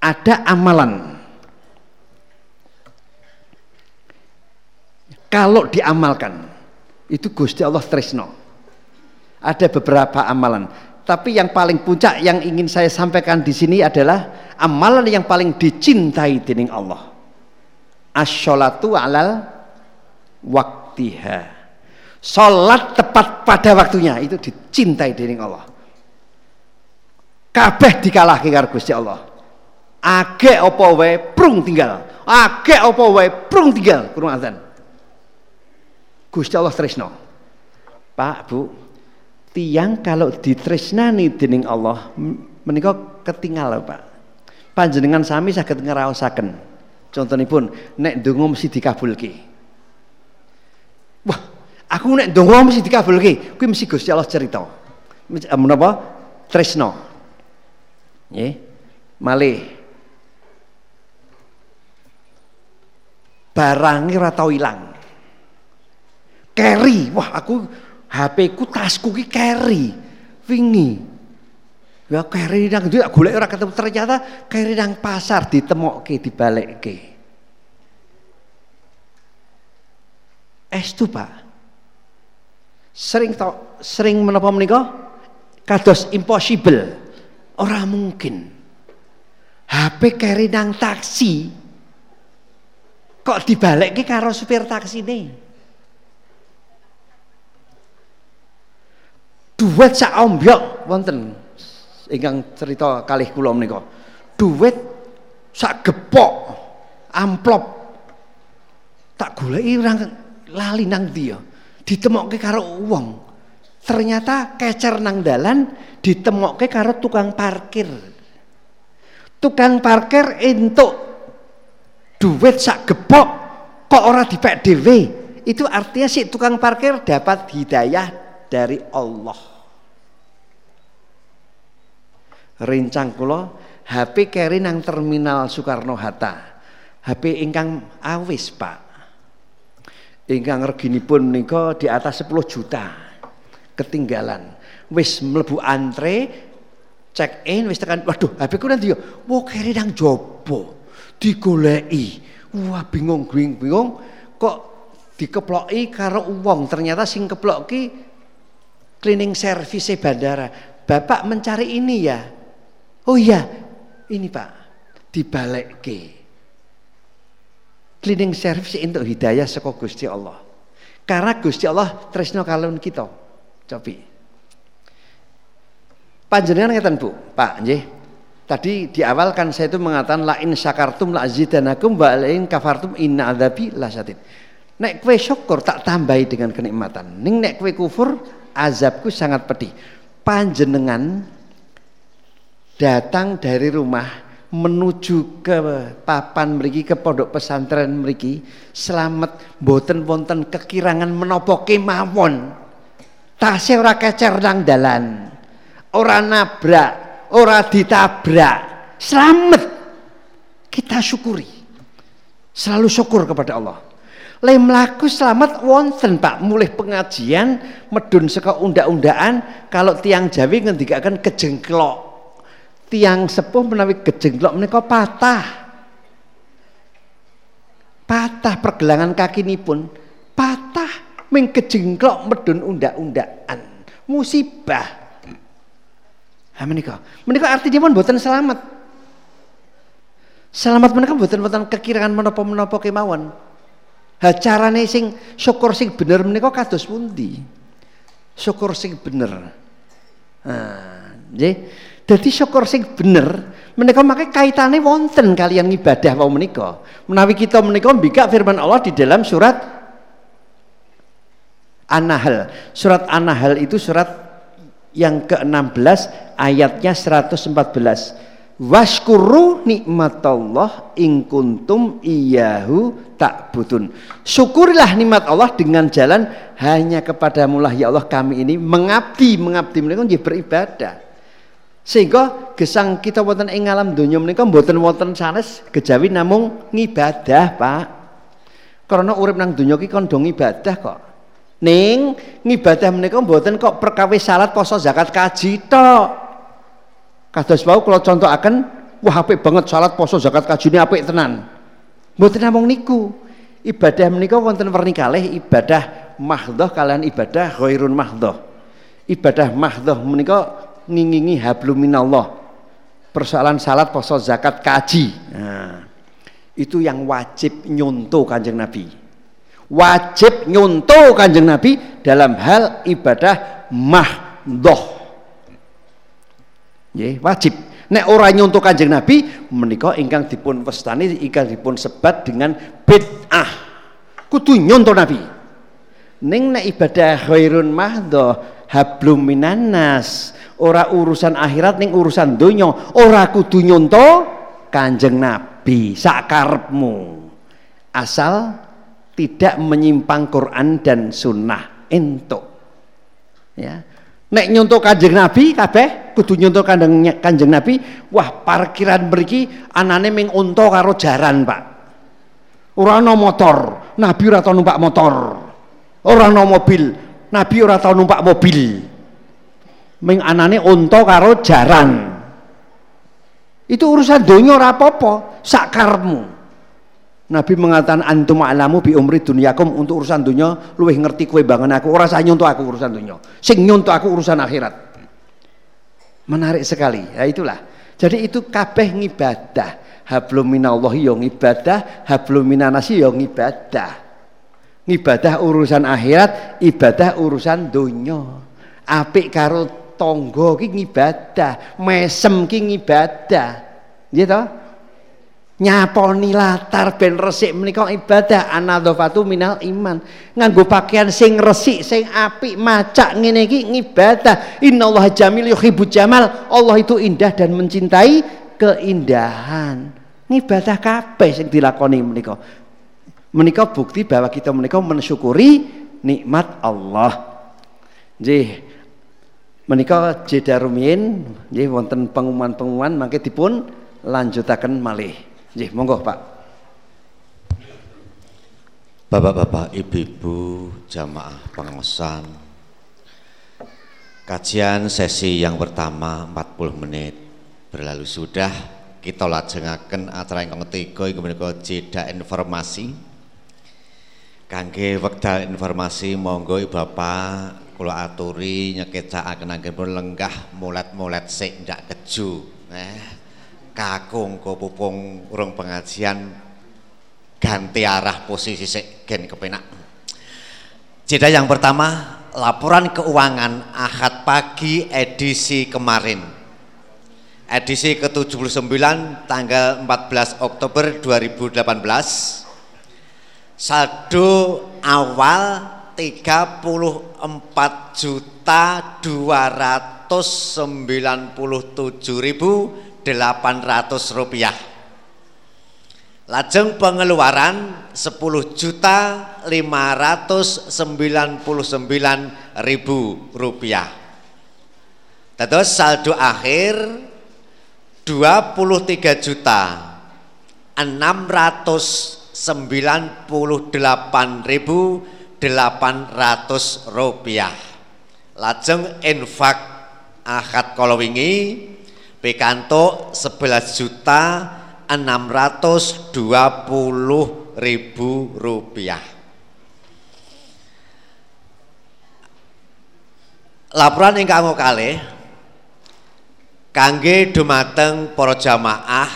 Ada amalan kalau diamalkan itu Gusti Allah tresno. Ada beberapa amalan tapi yang paling puncak yang ingin saya sampaikan di sini adalah amalan yang paling dicintai dening Allah. Asyolatu alal waktiha. Salat tepat pada waktunya itu dicintai dening Allah. Kabeh dikalahke karo Gusti Allah. Age apa wae prung tinggal. Age apa wae prung tinggal kurung azan. Gusti Allah tresno. Pak, Bu, tiang kalau ditresnani dening Allah menika ketinggal Pak. Panjenengan sami saged ngraosaken. Contonipun nek donga mesti dikabulke. Wah, aku nek donga mesti dikabulke, kuwi mesti Gusti Allah cerita. Menapa? Tresno. Nggih. Malih. Barangnya ora tau ilang. Keri, wah aku HP ku tasku ki carry wingi. Ya carry nang ndi? Golek ora ketemu. Ternyata carry nang pasar ditemokke dibalekke. Estu Pak? Sering tau sering menapa menika? Kados impossible. Ora mungkin. HP carry nang taksi kok dibalekke karo supir taksi nih duit sak ombyok wonten ingkang cerita kalih kula menika. Duit sak gepok amplop. Tak goleki lali nang dia ditemokke karo wong. Ternyata kecer nang dalan ditemokke karo tukang parkir. Tukang parkir entuk duit sak gepok kok ora dipek dhewe? Itu artinya si tukang parkir dapat hidayah dari Allah. Rincang kula HP keri nang terminal Soekarno Hatta. HP ingkang awis Pak. Ingkang reginipun menika di atas 10 juta. Ketinggalan. Wis mlebu antre check in wis tekan waduh HP ku nanti yo? Wah keri nang jopo digoleki wah bingung bingung kok dikeploki karo uang ternyata sing keplok ki cleaning service bandara bapak mencari ini ya oh iya ini pak dibalik ke cleaning service untuk hidayah saka Gusti Allah. Karena Gusti Allah tresno kalon kita. Cobi. Panjenengan ngeten Bu, Pak nggih. Tadi di awal kan saya itu mengatakan la in syakartum la azidanakum wa la in kafartum inna adzabi lasyadid. Nek kue syukur tak tambahi dengan kenikmatan. Ning nek kue kufur azabku sangat pedih. Panjenengan datang dari rumah menuju ke papan mriki ke pondok pesantren mriki selamat boten wonten kekirangan menapa kemawon tasih ora kecer nang dalan ora nabrak ora ditabrak. Selamat. Kita syukuri. Selalu syukur kepada Allah. Le mlaku selamat wonten Pak. Mulai pengajian medun saka unda-undaan kalau tiang Jawi ngendikaken kejengklok. Tiang sepuh menawi gejenglok menika patah. Patah pergelangan kaki ini pun patah ming kejengklok medun undak-undakan musibah ha menika menika artinya pun buatan selamat. Selamat menika buatan buatan kekirangan menapa-menapa kemawon. Ha carane sing syukur sing bener menika kados pundi? Syukur sing bener. Nah jadi syukur sing bener menika make kaitane wonten kalian ibadah wau menika. Menawi kita menika mbikak firman Allah di dalam surat An-Nahl. Surat An-Nahl itu surat yang ke-16 ayatnya 114. Washkuru nikmatallah ing kuntum iyahu butun. Syukurilah nikmat Allah dengan jalan hanya kepadamu lah ya Allah kami ini mengabdi mengabdi menika beribadah. Sehingga gesang kita wonten ing alam donya menika mboten wonten sanes kejawi namung ngibadah, Pak. Karena urip nang donya ki kon ibadah kok. Ning ngibadah menika mboten kok perkawis salat, poso, zakat, kaji tok. Kados wau kula contohaken, wah apik banget salat, poso, zakat, kaji ini apik tenan. Mboten namung niku. Ibadah menika wonten werni kalih ibadah mahdhah kalian ibadah ghairun mahdhah. Ibadah mahdhah menika ngingingi hablum minallah persoalan salat poso zakat kaji nah, itu yang wajib nyontoh kanjeng Nabi wajib nyontoh kanjeng Nabi dalam hal ibadah mahdoh. Ya, wajib. Nek ora nyontoh kanjeng Nabi menika ingkang dipun wastani ingkang dipun sebat dengan bid'ah. Kudu nyontoh Nabi. Ning nek ibadah khairun mahdoh hablum minanas ora urusan akhirat ning urusan donya ora kudu nyonto kanjeng nabi sakarepmu. Asal tidak menyimpang Quran dan sunnah entuk ya nek nyonto kanjeng nabi kabeh kudu nyonto kanjeng, kanjeng nabi wah parkiran mriki anane ming unta karo jaran Pak ora ana motor nabi ora tau numpak motor ora ana mobil Nabi ora tau numpak mobil. Ming anane unta karo jaran. Itu urusan donya ora apa-apa, sakarmu. Nabi mengatakan antum alamu bi umri dunyakum untuk urusan dunia luwih ngerti kue bangun aku. Ora saya nyontoh aku urusan dunia. Sing nyontoh aku urusan akhirat. Menarik sekali. Ya itulah. Jadi itu kabeh ngibadah. Hablum minallahi yo ngibadah. Hablum minanasi yo ngibadah. Ibadah urusan akhirat, ibadah urusan dunia. apik karo tangga ki ngibadah, mesem ki ngibadah. To? Nyaponi latar ben resik menika ibadah anadzafatu minal iman. Nganggo pakaian sing resik, sing apik, macak ngene iki ngibadah. Innallaha jamil yuhibbu jamal. Allah itu indah dan mencintai keindahan. Ngibadah kabeh sing dilakoni menika. Menika bukti bahwa kita menika mensyukuri nikmat Allah. Nggih, menika jeda rumiyin nggih wonten pengumuman-pengumuman mangke dipun lanjutaken malih. Nggih, monggo Pak. Bapak-bapak, ibu-ibu, jamaah pengawasan. Kajian sesi yang pertama 40 menit berlalu sudah kita lajengaken acara ingkang ketiga inggih menika jeda informasi. Kangge wekdal informasi monggo Bapak kula aturi nyekecakaken anggenipun lenggah mulet-mulet sik ndak keju eh kakung kopupung urung pengajian ganti arah posisi gen kepenak. Jeda yang pertama laporan keuangan Ahad pagi edisi kemarin. Edisi ke-79 tanggal 14 Oktober 2018 saldo awal 34 juta 200 197.800 rupiah Lajeng pengeluaran 10.599.000 rupiah. Terus saldo akhir 23 juta 698.800 rupiah. Lajeng infak akad kalau wingi pikantuk 11 juta 620 ribu rupiah. Laporan ingkang kalih kangge dumateng para jamaah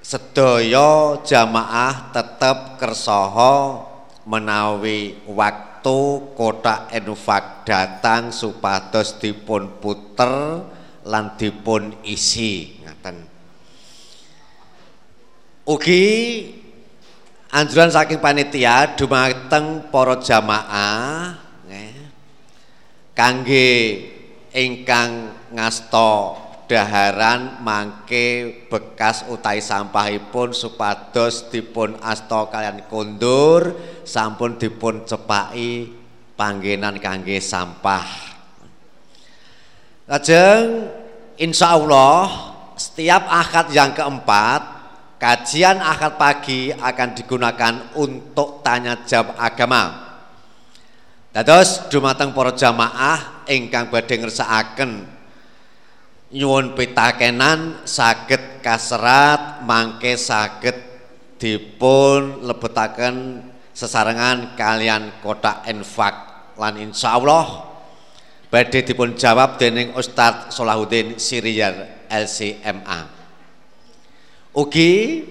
sedaya jamaah tetap kersoho menawi waktu kotak infak datang supados dipun puter lan dipun isi. Ngaten. Ugi anjuran saking panitia dumateng para jamaah kangge ingkang ngasta daharan mangke bekas utai sampahipun supados dipun asta kalian kondur sampun dipun cepaki panggenan kangge sampah. Lajeng insya Allah setiap akad yang keempat kajian akad pagi akan digunakan untuk tanya jawab agama. Dados dumateng para jamaah ingkang badhe ngersakaken nyuwun pitakenan saged kaserat mangke saged dipun lebetaken sesarengan kalian kotak infak. Lan insyaallah badhe dipun jawab dening Ustadz Solahuddin Siriyar LCMA ugi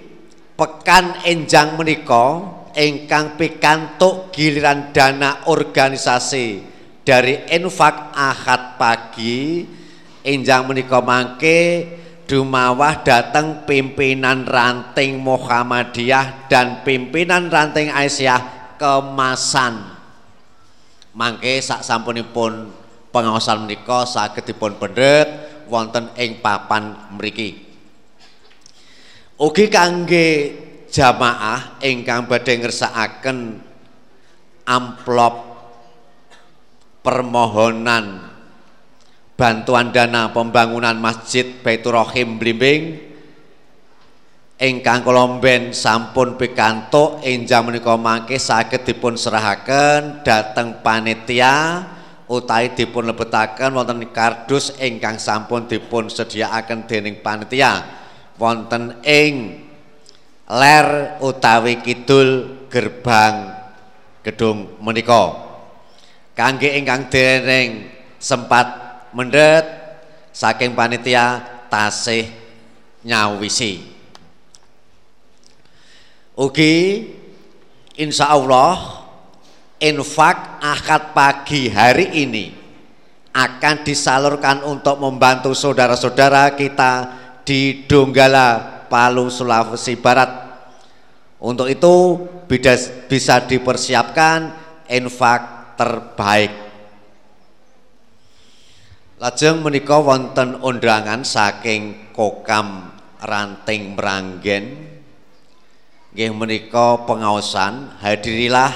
pekan enjang menika ingkang pikantuk giliran dana organisasi dari infak ahad pagi Enjang menika mangke dumawah datang pimpinan ranting Muhammadiyah dan pimpinan ranting Aisyah kemasan. Mangke sak sampunipun pengawasan menika saged dipun pendet wonten ing papan mriki. Ugi kangge jamaah ingkang badhe ngersakaken amplop permohonan bantuan dana pembangunan Masjid Baitur Rahim Blimbing. Ingkang kolomben sampun pikantuk enjang menika mangke saged dipun serahaken dhateng panitia utawi dipun lebetaken wonten kardus ingkang sampun dipun sediakaken dening panitia. Wonten ing ler utawi kidul gerbang gedung menika. Kangge ingkang dereng sempat mendet saking panitia tasih nyawisi ugi insya Allah infak akad pagi hari ini akan disalurkan untuk membantu saudara-saudara kita di Donggala, Palu, Sulawesi Barat. Untuk itu bisa dipersiapkan infak terbaik. Lajeng menika wonten undangan saking Kokam Ranting Meranggen. Nggih menika pengaosan hadirilah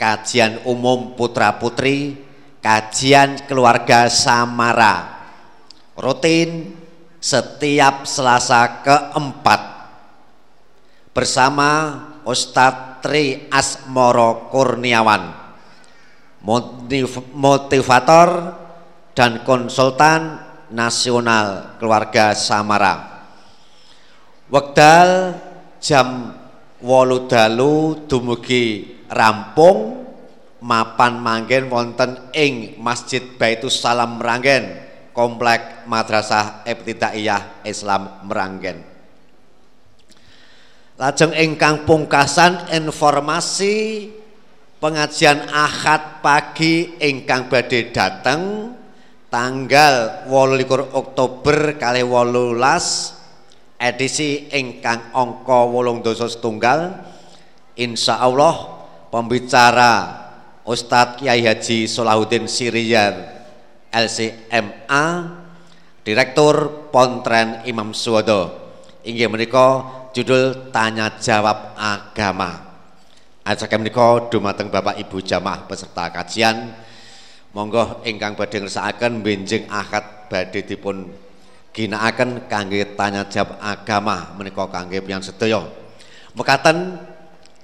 kajian umum putra-putri kajian keluarga Samara rutin setiap Selasa keempat bersama Ustadz Tri Asmoro Kurniawan motivator dan konsultan nasional keluarga Samara. Wekdal jam wolu dalu dumugi rampung mapan manggen wonten ing Masjid Baitus Salam Meranggen Komplek Madrasah Ibtidaiyah Islam Meranggen. Lajeng ingkang pungkasan informasi pengajian Ahad pagi ingkang badhe dateng tanggal 28 Oktober kali 18 edisi ingkang angka 8 dosa setunggal insya Allah pembicara Ustadz Kiai Haji Solahuddin Siriyar LCMA Direktur Pontren Imam Suwodo. Inggih menika judul tanya jawab agama. Ajak menika dumateng Bapak Ibu jamaah peserta kajian monggo ingkang badhe ngersakaken benjing akad badhe dipun ginakaken kangge tanya jawab agama menika kangge pian sedaya. Mekaten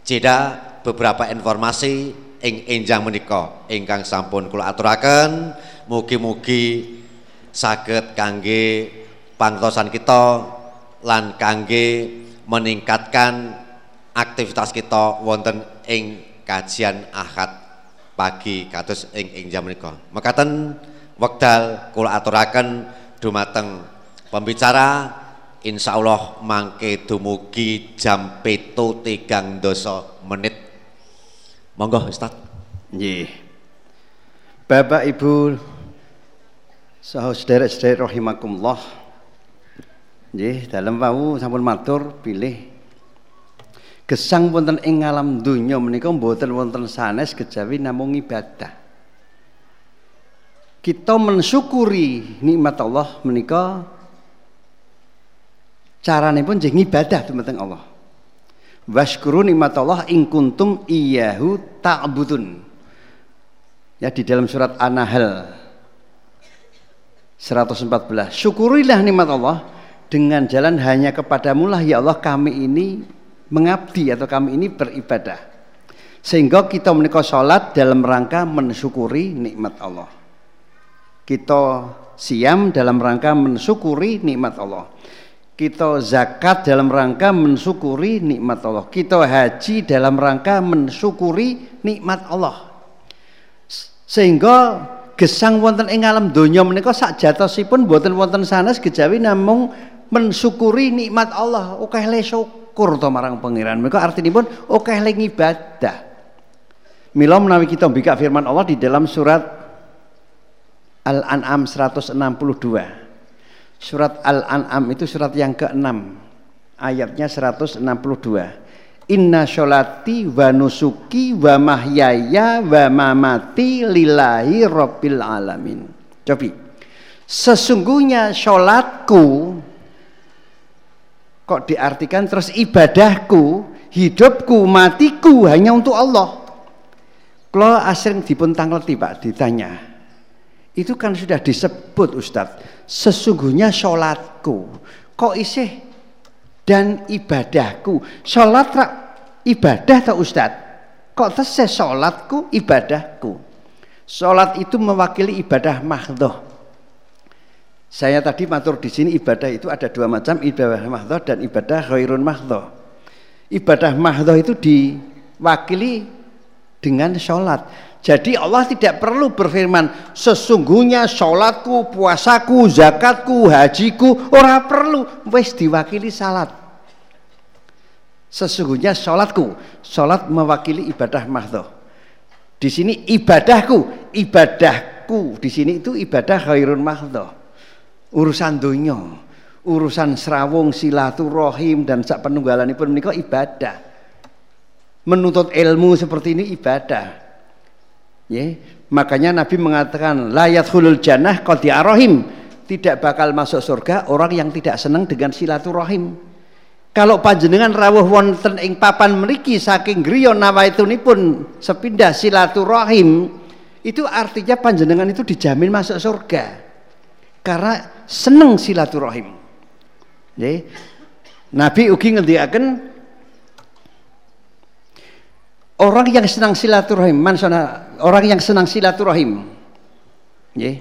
jeda beberapa informasi ing enjang menika ingkang sampun kula aturaken. Mugi-mugi saged kangge pangtosan kita lan kangge meningkatkan aktivitas kita wonten ing kajian Ahad pagi kados ing ing jam menika. Mekaten wekdal kula aturaken dumateng pembicara insyaallah mangke dumugi jam petu tigang dosa menit Monggo Ustaz. Nggih. Bapak Ibu saudara-saudara rahimakumullah. Nggih, dalam wau sampun matur pilih gesang wonten ing alam donya menika mboten wonten sanes kejawi namung ibadah. Kita mensyukuri nikmat Allah menika carane pun nggih ibadah dumateng Allah. Washkuru nikmat Allah in kuntum iyyahu ta'budun. Ya di dalam surat An-Nahl 114. Syukurilah nikmat Allah dengan jalan hanya kepadamu lah ya Allah kami ini mengabdi atau kami ini beribadah. Sehingga kita menikah sholat dalam rangka mensyukuri nikmat Allah. Kita siam dalam rangka mensyukuri nikmat Allah kita zakat dalam rangka mensyukuri nikmat Allah. Kita haji dalam rangka mensyukuri nikmat Allah. Sehingga gesang wonten ing alam donya menika sak jatosipun boten wonten sanes kejawi namung mensyukuri nikmat Allah. Oke le syukur to marang pangeran. Menika artinipun oke le ibadah. Mila menawi kita mbikak firman Allah di dalam surat Al-An'am 162. Surat Al-An'am itu surat yang ke-6 ayatnya 162. Inna sholati wa nusuki wa mahyaya wa mamati lillahi rabbil alamin. Cobi. Sesungguhnya sholatku kok diartikan terus ibadahku, hidupku, matiku hanya untuk Allah. Kalau asring dipun tangleti Pak ditanya. Itu kan sudah disebut Ustadz sesungguhnya sholatku kok isih dan ibadahku sholat rak ibadah tak Ustad kok tesih sholatku ibadahku sholat itu mewakili ibadah mahdoh saya tadi matur di sini ibadah itu ada dua macam ibadah mahdoh dan ibadah khairun mahdoh ibadah mahdoh itu diwakili dengan sholat jadi Allah tidak perlu berfirman sesungguhnya sholatku, puasaku, zakatku, hajiku ora perlu wis diwakili salat. Sesungguhnya sholatku, sholat mewakili ibadah mahdoh. Di sini ibadahku, ibadahku di sini itu ibadah khairun mahdhah. Urusan dunia, urusan serawung silaturahim dan sak penunggalanipun menika ibadah. Menuntut ilmu seperti ini ibadah. Ya, makanya Nabi mengatakan layat hulul jannah qadi'arahim tidak bakal masuk surga orang yang tidak senang dengan silaturahim. Kalau panjenengan rawuh wonten ing papan mriki saking griya nawaitunipun sepindah silaturahim itu artinya panjenengan itu dijamin masuk surga karena seneng silaturahim. Nggih. Nabi ugi ngendikaken orang yang senang silaturahim, mansana orang yang senang silaturahim. Nggih.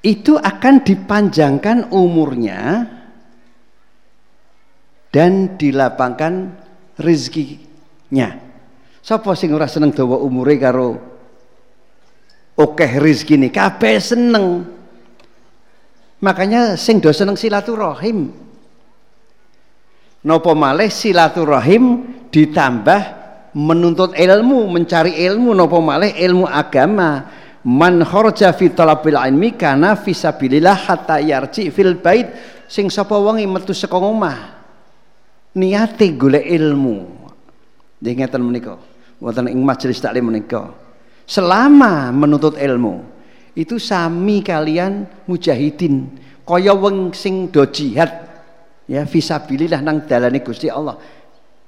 Itu akan dipanjangkan umurnya dan dilapangkan rezekinya. Sapa sing ora seneng dawa umure karo akeh rezekine? Kabeh seneng. Makanya sing do seneng silaturahim. Napa malih silaturahim ditambah menuntut ilmu, mencari ilmu napa malih ilmu agama man kharaja fi talabil ilmi kana fi hatta yarji fil bait sing sapa wong metu saka omah niate golek ilmu nggih ngeten menika wonten ing majelis taklim menika selama menuntut ilmu itu sami kalian mujahidin. Kaya wong sing do jihad ya fisabilillah nang dalane Gusti Allah.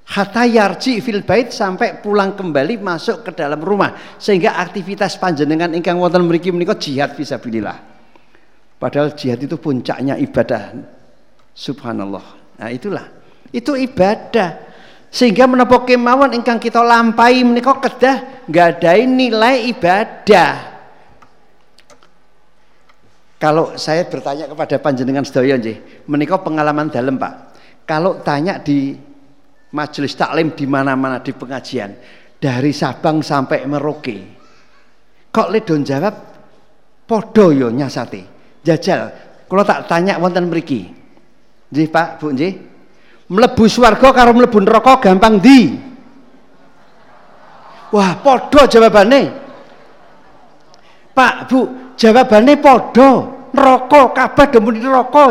Hatta yarji fil bait sampai pulang kembali masuk ke dalam rumah. Sehingga aktivitas panjenengan ingkang wonten mriki menika jihad fisabilillah. Padahal jihad itu puncaknya ibadah. Subhanallah. Nah itulah. Itu ibadah sehingga menapa kemawon ingkang kita lampai menika kedah nggadahi nilai ibadah kalau saya bertanya kepada panjenengan sedaya nggih menika pengalaman dalam Pak kalau tanya di majelis taklim di mana-mana di pengajian dari Sabang sampai Merauke. Kok ledon jawab podo yo nyasati. Jajal, kalau tak tanya wonten mriki. Nggih Pak, Bu nggih. Mlebu swarga karo mlebu neraka gampang di. Wah, podo jawabane. Pak, Bu, jawabane podo. Neraka kabeh demun neraka.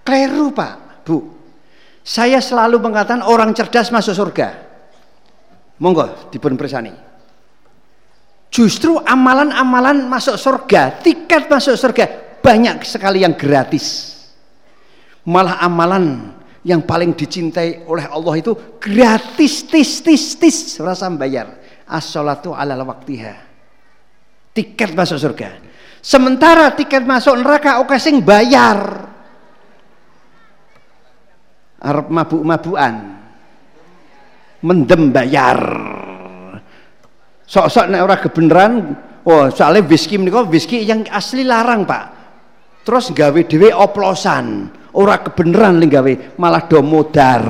Kleru, Pak, Bu. Saya selalu mengatakan orang cerdas masuk surga. Monggo dipun persani. Justru amalan-amalan masuk surga, tiket masuk surga banyak sekali yang gratis. Malah amalan yang paling dicintai oleh Allah itu gratis tis tis tis rasa bayar. As-salatu ala waktiha. Tiket masuk surga. Sementara tiket masuk neraka oke sing bayar arep mabuk-mabukan mendem bayar sok-sok nek ora kebenaran oh soalnya whisky menika whisky yang asli larang Pak terus gawe dhewe oplosan ora kebenaran gawe malah do modar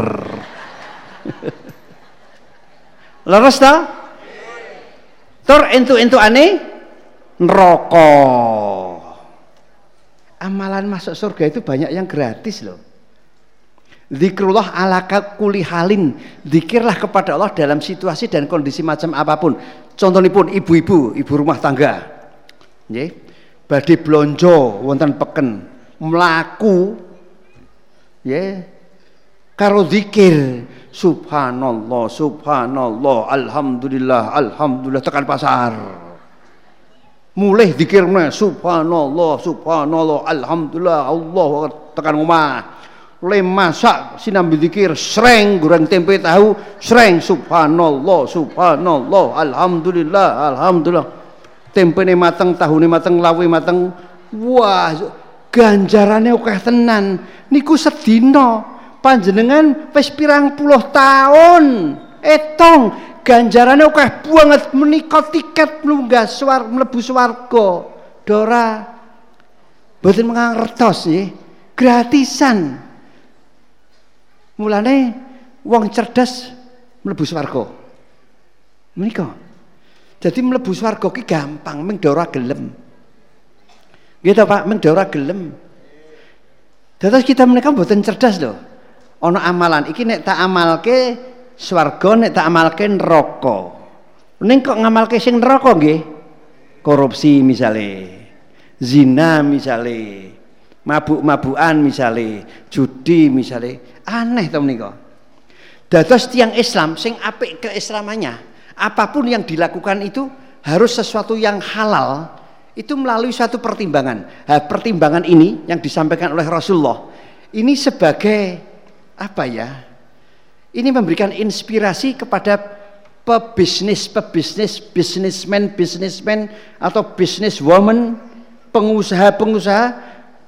leres ta tur entu ane neraka amalan masuk surga itu banyak yang gratis loh Zikrullah ala kuli halin. Zikirlah kepada Allah dalam situasi dan kondisi macam apa pun. Contohnya pun ibu-ibu, ibu rumah tangga. Nggih. Badhe blonjo wonten peken, mlaku nggih. Karo zikir subhanallah, subhanallah, alhamdulillah, alhamdulillah tekan pasar. Mulai zikirnya subhanallah, subhanallah, alhamdulillah, Allah tekan rumah lem masak sinambi dikir sreng goreng tempe tahu sreng subhanallah subhanallah alhamdulillah alhamdulillah tempe ini mateng tahu ini mateng lawi mateng wah ganjarannya oke tenan niku sedino panjenengan wis pirang puluh tahun etong ganjarannya oke banget menikah tiket melunggah suar melebu swarga dora boten mengangertos ya gratisan Mulane wong cerdas mlebu swarga. Menika. Jadi mlebu swarga ki gampang, mung ora gelem. Gitu Pak, ora gelem. Dados kita menika mboten cerdas loh. Ana amalan iki nek tak amalke swarga nek tak amalke neraka. Ning kok ngamalke sing neraka nggih? Korupsi misale. Zina misale. Mabuk-mabukan misale, judi misale. Aneh to menika. Dados tiang Islam sing apik keislamannya, apa pun yang dilakukan itu harus sesuatu yang halal itu melalui suatu pertimbangan. Nah, pertimbangan ini yang disampaikan oleh Rasulullah ini sebagai apa ya? Ini memberikan inspirasi kepada pebisnis, pebisnis, businessman, businessman atau businesswoman, pengusaha-pengusaha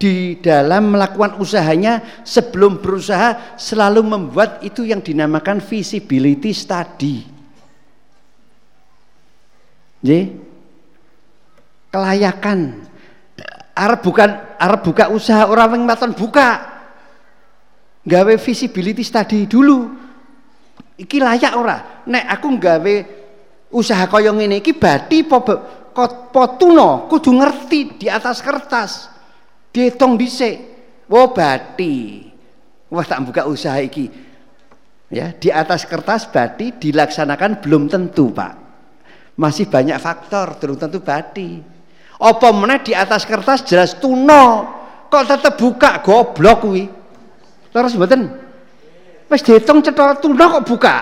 di dalam melakukan usahanya sebelum berusaha selalu membuat itu yang dinamakan visibility study. Jadi, kelayakan. Arab bukan Arab buka usaha orang yang buka. Gawe visibility study dulu. Iki layak ora? Nek aku gawe usaha kaya ngene iki bati apa tuna? Kudu ngerti di atas kertas. Dihitung dhisik. Wo bati wah tak buka usaha iki. Ya di atas kertas bati dilaksanakan belum tentu Pak. Masih banyak faktor belum tentu bati apa meneh di atas kertas jelas tuna kok tetep buka goblok kuwi Terus mboten? Wis diitung cetha tuna kok buka.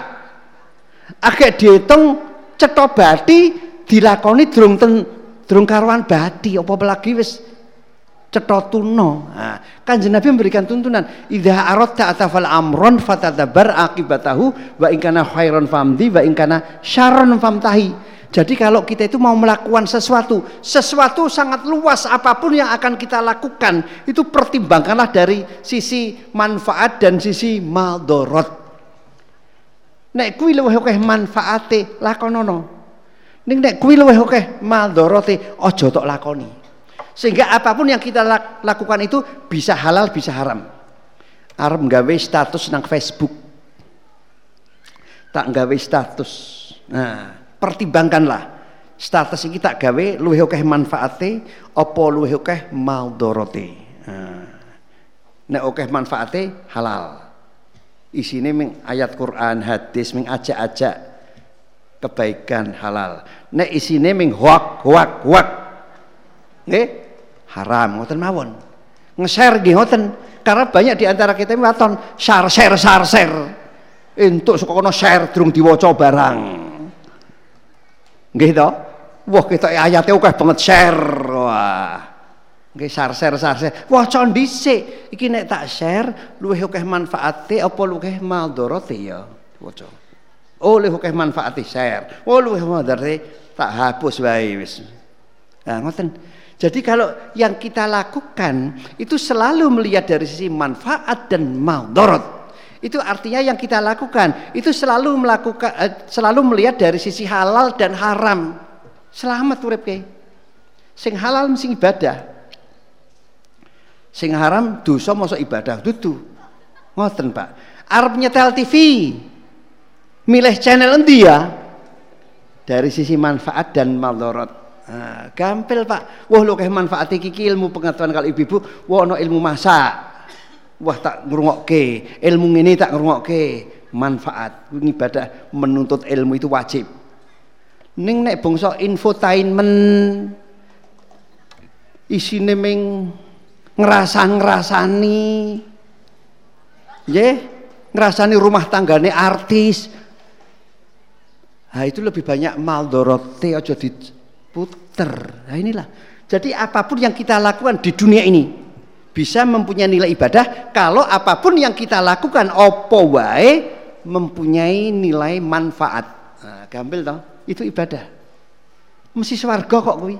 Agak diitung cetha bati dilakoni durung ten durung karuan bati apa lagi wis cetha tuna. Nah, Kanjeng Nabi memberikan tuntunan, "Idza aradta atafal amron fatadabar akibatahu wa in kana khairan famdi wa in kana syarran famtahi." Jadi kalau kita itu mau melakukan sesuatu, sesuatu sangat luas apa pun yang akan kita lakukan, itu pertimbangkanlah dari sisi manfaat dan sisi maldorot. Nek kuwi luwih akeh manfaate lakonono. Ning nek kuwi luwih akeh maldorote aja tok lakoni. Sehingga apa pun yang kita lakukan itu bisa halal bisa haram. Arep nggawe status nang Facebook. Tak nggawe status. Nah, pertimbangkanlah. Status ini tak gawe luwih akeh manfaate apa luwih akeh maldorote. Nah, nek akeh manfaate halal. Isine ming ayat Quran hadis ming ajak-ajak kebaikan halal. Nek isine ming hoak hoak hoak. Nggih? Haram ngoten mawon. Nge-share nggih ngoten. Karena banyak di antara kita waton share share share share. Entuk suka kono share durung diwaca barang Nggih to? Wah, kita ayate akeh banget share. Wah. Nggih share share share. Waca dhisik. Iki nek tak share luwih akeh manfaate apa luwih maldorote ya? Waca. Oh, luwih akeh manfaate share. Oh, luwih maldorote tak hapus wae wis. Nah, ngoten. Jadi kalau yang kita lakukan itu selalu melihat dari sisi manfaat dan maldorot. Itu artinya yang kita lakukan itu selalu melakukan eh, selalu melihat dari sisi halal dan haram. Selamat urip ke. Sing halal mesti ibadah. Sing haram dosa masuk ibadah dudu. Ngoten, Pak. Arab nyetel TV. Milih channel endi ya? Dari sisi manfaat dan maldorot. Nah, gampil Pak. Wah lo kayak manfaat iki ilmu pengetahuan kalau ibu-ibu, wah no ilmu masak wah tak ngrungokke. Ilmu ini tak ngrungokke. Manfaat. Ibadah menuntut ilmu itu wajib. Ning nek bangsa infotainment isine ming ngrasa-ngrasani nggih ngrasani rumah tanggane artis. Nah itu lebih banyak maldorote aja diputer. Nah inilah. Jadi apa pun yang kita lakukan di dunia ini bisa mempunyai nilai ibadah kalau apa pun yang kita lakukan opo wae mempunyai nilai manfaat. Nah, gampil toh, itu ibadah. Mesti swarga kok kuwi.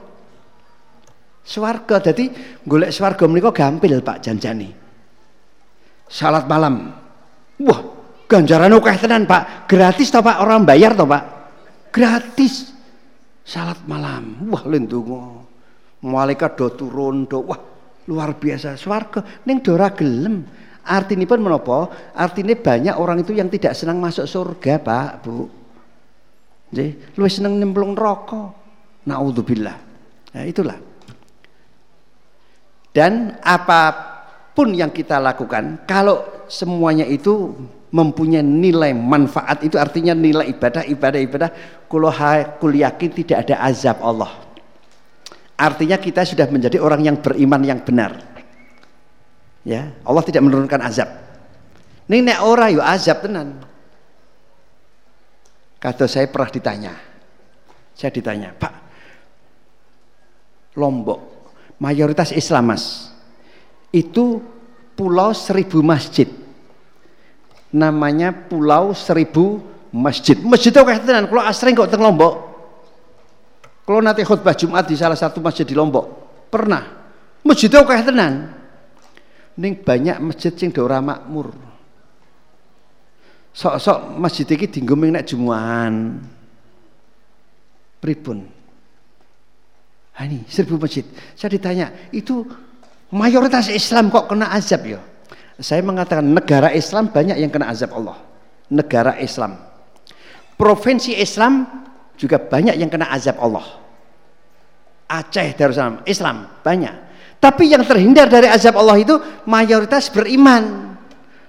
Swarga jadi golek swarga menika gampil Pak janjani. Salat malam. Wah, ganjaran akeh tenan Pak. Gratis toh Pak, orang bayar toh Pak. Gratis. Salat malam. Wah, lendungo. Malaikat do turun do. Wah, luar biasa. Swarga. Ning dora gelem. Pun menapa? Artinya banyak orang itu yang tidak senang masuk surga Pak Bu. Nggih. Luwih seneng nyemplung neraka. Naudzubillah. Nah itulah. Dan apa pun yang kita lakukan kalau semuanya itu mempunyai nilai manfaat itu artinya nilai ibadah ibadah ibadah. Kulo kul yakin tidak ada azab Allah artinya kita sudah menjadi orang yang beriman yang benar ya Allah tidak menurunkan azab ini nek ora yo azab tenan kata saya pernah ditanya saya ditanya Pak Lombok mayoritas Islam mas itu pulau seribu masjid namanya Pulau Seribu Masjid. Masjid itu kayak tenan. Kalau asring kok teng Lombok. Kalau nanti khutbah Jumat di salah satu masjid di Lombok, pernah. Masjid itu kayak tenan. Ning banyak masjid sing ora makmur. Sok-sok masjid iki dienggo nek Jumuan. Pripun? Ha ini seribu masjid. Saya ditanya, itu mayoritas Islam kok kena azab ya? Saya mengatakan negara Islam banyak yang kena azab Allah. Negara Islam. Provinsi Islam juga banyak yang kena azab Allah. Aceh Darussalam Islam banyak. Tapi yang terhindar dari azab Allah itu mayoritas beriman.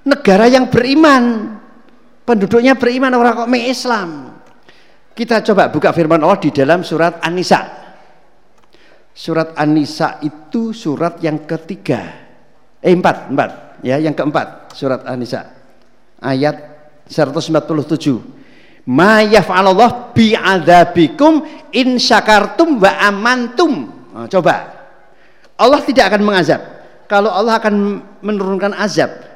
Negara yang beriman. Penduduknya beriman orang kok Islam. Kita coba buka firman Allah di dalam surat An-Nisa. Surat An-Nisa itu surat yang ketiga. Eh empat, empat ya yang keempat surat An-Nisa ayat 147 ma yaf'alallah bi'adzabikum in syakartum wa amantum. Nah, coba. Allah tidak akan mengazab. Kalau Allah akan menurunkan azab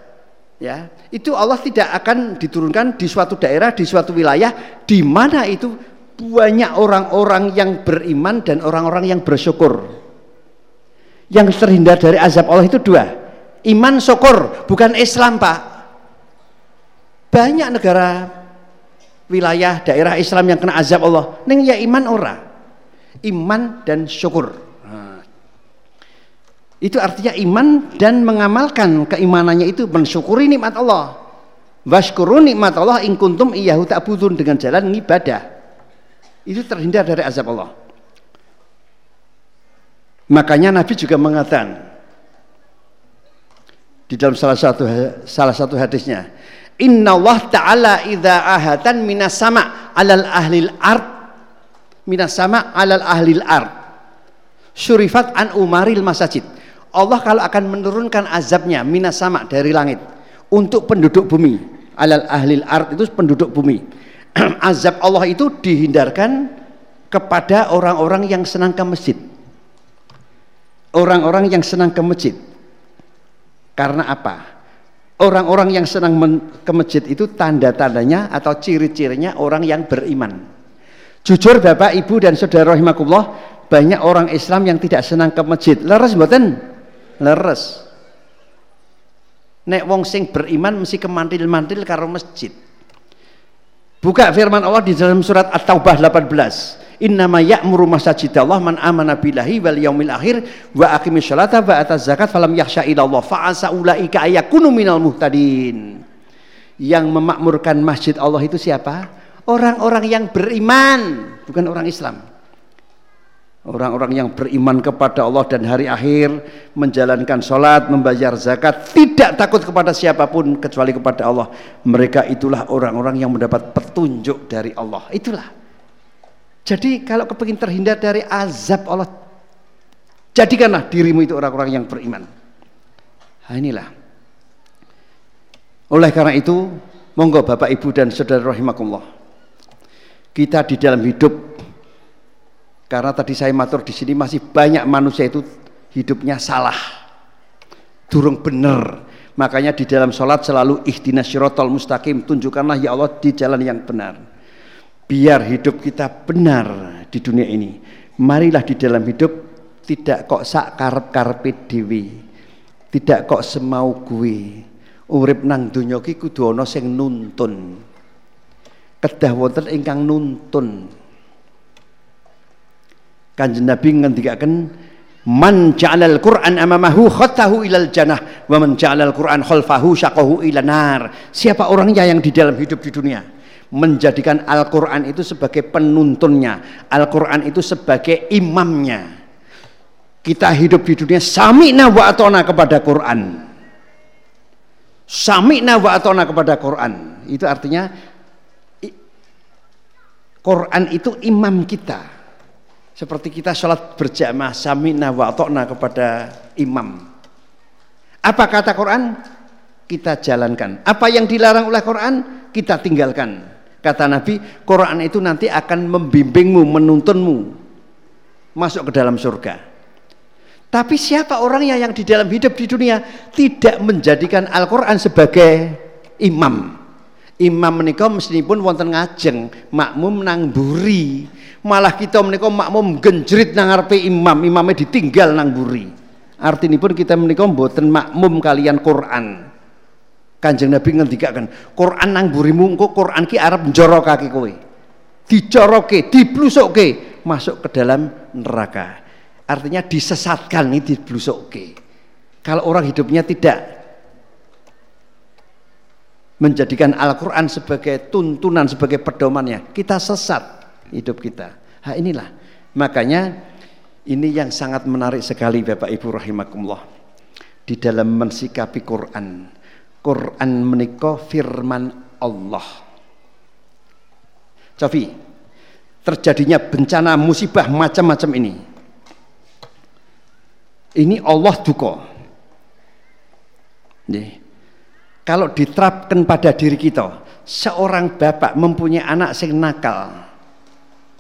ya itu Allah tidak akan diturunkan di suatu daerah di suatu wilayah di mana itu banyak orang-orang yang beriman dan orang-orang yang bersyukur. Yang terhindar dari azab Allah itu dua. Iman syukur bukan Islam pak. Banyak negara wilayah daerah Islam yang kena azab Allah. Neng ya iman ora? Iman dan syukur. Itu artinya iman dan mengamalkan keimanannya itu mensyukuri nikmat Allah. Washkuru nikmat Allah in kuntum iyahu ta'budun dengan jalan ibadah. Itu terhindar dari azab Allah. Makanya Nabi juga mengatakan di dalam salah satu salah satu hadisnya Inna Allah Ta'ala idha ahatan minas sama alal ahlil ard. Minas sama alal ahlil ard. Syurifat an umaril masajid. Allah kalau akan menurunkan azabnya minas sama dari langit untuk penduduk bumi alal ahlil ard itu penduduk bumi. Azab Allah itu dihindarkan kepada orang-orang yang senang ke masjid. Orang-orang yang senang ke masjid. Karena apa? Orang-orang yang senang ke masjid itu tanda-tandanya atau ciri-cirinya orang yang beriman. Jujur Bapak, Ibu dan Saudara rahimakumullah, banyak orang Islam yang tidak senang ke masjid. Leres mboten? Leres. Nek wong sing beriman mesti kemantil-mantil karo masjid. Buka firman Allah di dalam surat At-Taubah 18 innama ya'muru masajidallah man amana billahi wal yaumil akhir wa aqimis sholata wa ataz zakat falam yakhsha ilallah. Fa asa ulaika ayakunu minal muhtadin. Yang memakmurkan masjid Allah itu siapa? Orang-orang yang beriman bukan orang Islam. Orang-orang yang beriman kepada Allah dan hari akhir menjalankan sholat, membayar zakat tidak takut kepada siapa pun kecuali kepada Allah. Mereka itulah orang-orang yang mendapat petunjuk dari Allah. Itulah jadi kalau kepingin terhindar dari azab Allah, jadikanlah dirimu itu orang-orang yang beriman. Nah, inilah. Oleh karena itu, monggo Bapak Ibu dan Saudara rahimakumullah. Kita di dalam hidup karena tadi saya matur di sini masih banyak manusia itu hidupnya salah. Durung benar. Makanya di dalam sholat selalu ihdinas syirotol mustaqim. Tunjukkanlah ya Allah di jalan yang benar biar hidup kita benar di dunia ini. Marilah di dalam hidup tidak kok sak karep karepe dewi tidak kok semau gue urip nang donya ki kudu ana sing nuntun. Kedah wonten ingkang nuntun. Kanjeng Nabi ngendikaken man ja'alal Qur'an amamahu khattahu ilal jannah wa man ja'alal Qur'an khalfahu syaqahu ila nar. Siapa orangnya yang di dalam hidup di dunia menjadikan Al-Quran itu sebagai penuntunnya Al-Quran itu sebagai imamnya kita hidup di dunia sami'na wa atona kepada Quran Sami'na wa atona kepada Quran. Itu artinya Quran itu imam kita. Seperti kita sholat berjamaah sami'na wa atona kepada imam. Apa kata Quran? Kita jalankan. Apa yang dilarang oleh Quran? Kita tinggalkan. Kata Nabi, Quran itu nanti akan membimbingmu, menuntunmu masuk ke dalam surga. Tapi siapa orangnya yang di dalam hidup di dunia tidak menjadikan Al-Quran sebagai imam? Imam menikah meskipun wonten ngajeng, makmum nang buri. Malah kita menikah makmum genjrit nang ngarepe imam, imamnya ditinggal nang buri. Artinya pun kita menikah mboten makmum kalian Quran. Kanjeng Nabi ngendikaken, Quran nang burimu engko Quran ki arep njorokake kowe. Dicoroke, diblusukke masuk ke dalam neraka artinya disesatkan ini oke. kalau orang hidupnya tidak menjadikan Al-Quran sebagai tuntunan sebagai pedomannya kita sesat hidup kita nah, inilah makanya ini yang sangat menarik sekali Bapak Ibu rahimakumullah di dalam mensikapi Quran Quran menikah firman Allah Cofi terjadinya bencana musibah macam-macam ini ini Allah duka. Nih. Kalau diterapkan pada diri kita, seorang bapak mempunyai anak sing nakal.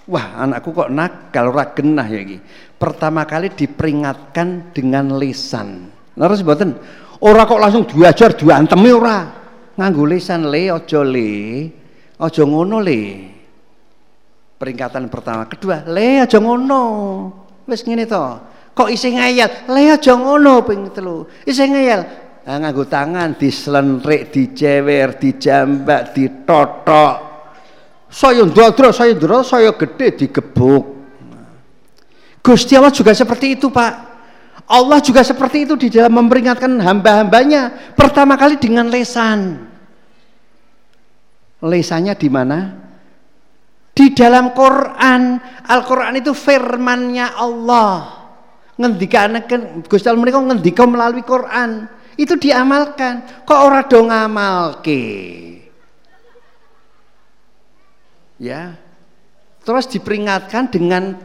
Wah, anakku kok nakal ora genah ya iki. Pertama kali diperingatkan dengan lisan. Terus mboten ora kok langsung diajar diantemi ora. Nganggo lisan le aja le. Aja ngono le. Peringatan pertama, kedua, le aja ngono. Wis ngene to kok isih ngayal le aja ngono ping telu isih ngayal nah, nganggo tangan dislenrik dicewer dijambak ditotok saya ndodro saya ndodro saya gede digebuk Gusti Allah juga seperti itu Pak Allah juga seperti itu di dalam memperingatkan hamba-hambanya. Pertama kali dengan lesan. Lesannya di mana? Di dalam Quran. Al-Quran itu firmannya Allah. Ngendikanaken Gusti Allah menika ngendika melalui Quran. Itu diamalkan. Kok ora do ngamalke? Ya. Terus diperingatkan dengan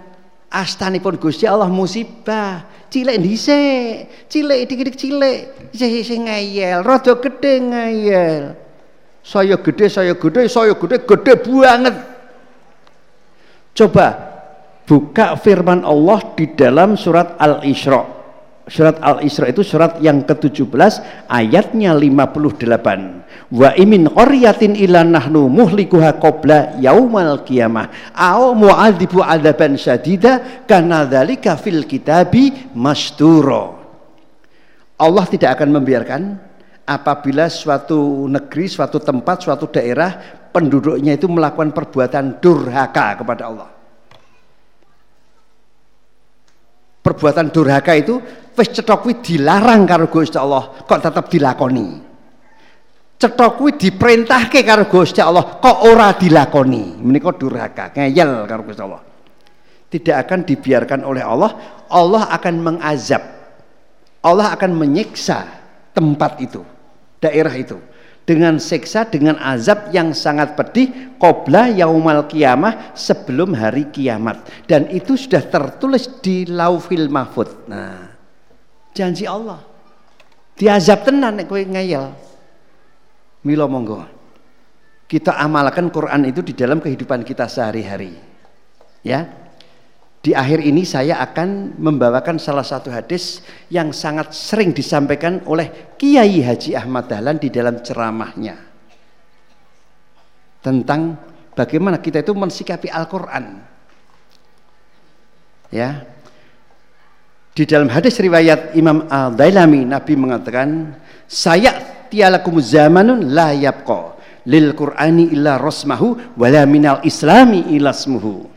astanipun Gusti Allah musibah cilik dhisik cilik dikit cilik. Isih ngeyel. Rada gede ngeyel. Saya gede saya gede saya gede gede banget. Coba buka firman Allah di dalam surat Al-Isra. Surat Al-Isra itu surat yang ke-17 ayatnya 58. Wa imin qaryatin ila nahnu muhlikuha qabla yaumal qiyamah au mu'adzibu adzaban syadida kana dzalika fil kitabi masturo. Allah tidak akan membiarkan apabila suatu negeri, suatu tempat, suatu daerah penduduknya itu melakukan perbuatan durhaka kepada Allah perbuatan durhaka itu wis cetok dilarang karo Gusti Allah kok tetap dilakoni? Cetok kuwi diperintahke karo Gusti Allah kok ora dilakoni? Menika durhaka ngeyel karo Gusti Allah. Tidak akan dibiarkan oleh Allah Allah akan mengazab. Allah akan menyiksa tempat itu daerah itu dengan siksa dengan azab yang sangat pedih qobla yaumal kiamah sebelum hari kiamat. Dan itu sudah tertulis di laufil mahfud. Nah janji Allah. Diazab tenan kowe ngeyel. Milo monggo. Kita amalkan Quran itu di dalam kehidupan kita sehari-hari. Ya di akhir ini saya akan membawakan salah satu hadis yang sangat sering disampaikan oleh Kiai Haji Ahmad Dahlan di dalam ceramahnya. Tentang bagaimana kita itu mensikapi Al-Quran. Ya. Di dalam hadis riwayat Imam Al-Dailami Nabi mengatakan, "Saya tialakum zamanun la lil Qur'ani illa rasmahu wala minal islami illa ismuhu."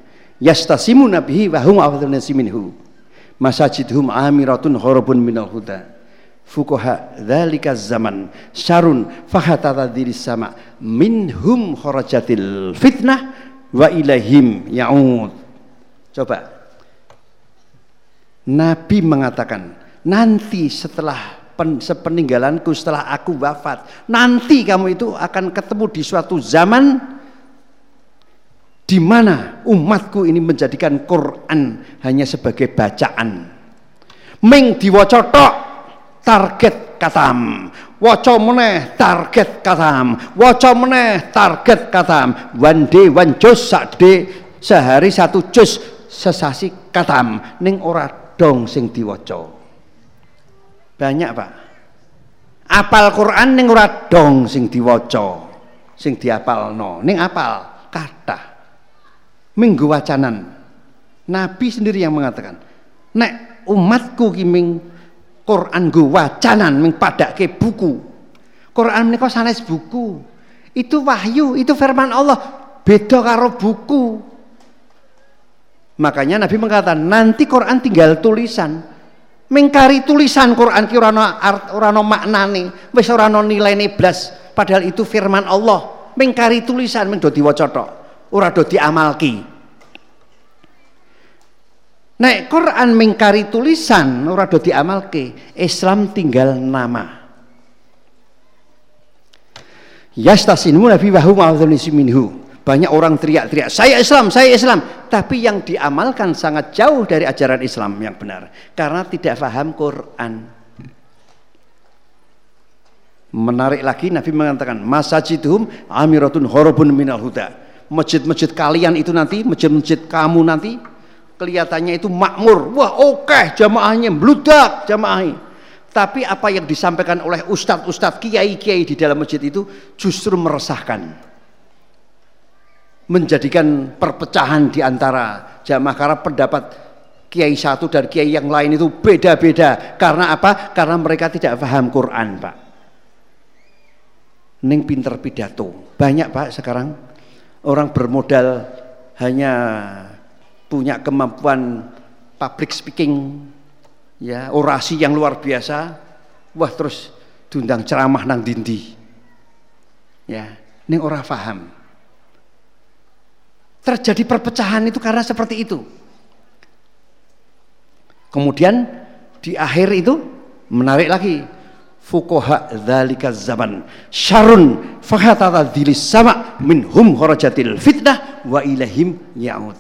Yastasimu nabihi wa hum nasi minhu. Masajidhum amiratun horobun minal huda. Fukoha dzalika zaman syarun fahatata diris sama minhum kharajatil fitnah wa ilaihim yaud. Coba. Nabi mengatakan nanti setelah pen, sepeninggalanku setelah aku wafat. Nanti kamu itu akan ketemu di suatu zaman di mana umatku ini menjadikan Quran hanya sebagai bacaan. Ming diwaca target katam. Waca meneh target katam. Waca meneh target katam. One day one juz sakde sehari satu juz sesasi katam ning ora dong sing diwaca. Banyak, Pak. Apal Quran ning ora dong sing diwaca, sing diapalno. Ning apal kata. Minggu wacanan. Nabi sendiri yang mengatakan, nek umatku ki ming Quran go wacanan ming padake buku. Quran menika sanes buku. Itu wahyu, itu firman Allah. Beda karo buku. Makanya Nabi mengatakan nanti Quran tinggal tulisan. Mengkari tulisan Quran ki ora ana maknane, wis ora ana nilaine blas, padahal itu firman Allah. Mengkari tulisan mung do diwaca tok, ora do diamalki. Nek Quran mengkari tulisan ora do diamalke, Islam tinggal nama. Yastasinmu nabi wa hum minhu. Banyak orang teriak-teriak, saya Islam, saya Islam. Tapi yang diamalkan sangat jauh dari ajaran Islam yang benar. Karena tidak paham Quran. Menarik lagi Nabi mengatakan, Masajidhum amiratun horobun minal huda. Masjid-masjid kalian itu nanti, masjid-masjid kamu nanti, kelihatannya itu makmur. Wah oke okay, jamaahnya, meludak jamaahnya. Tapi apa yang disampaikan oleh ustadz-ustadz, kiai-kiai di dalam masjid itu justru meresahkan menjadikan perpecahan di antara jamaah karena pendapat kiai satu dan kiai yang lain itu beda-beda karena apa? Karena mereka tidak paham Quran, Pak. Ning pinter pidato. Banyak, Pak, sekarang orang bermodal hanya punya kemampuan public speaking ya, orasi yang luar biasa. Wah, terus diundang ceramah nang dindi. Ya, ning ora paham Terjadi perpecahan itu karena seperti itu. Kemudian di akhir itu menarik lagi fukoha dzalika zaman syarun fahatata dilis sama minhum kharajatil fitnah wa ilahim ya'ud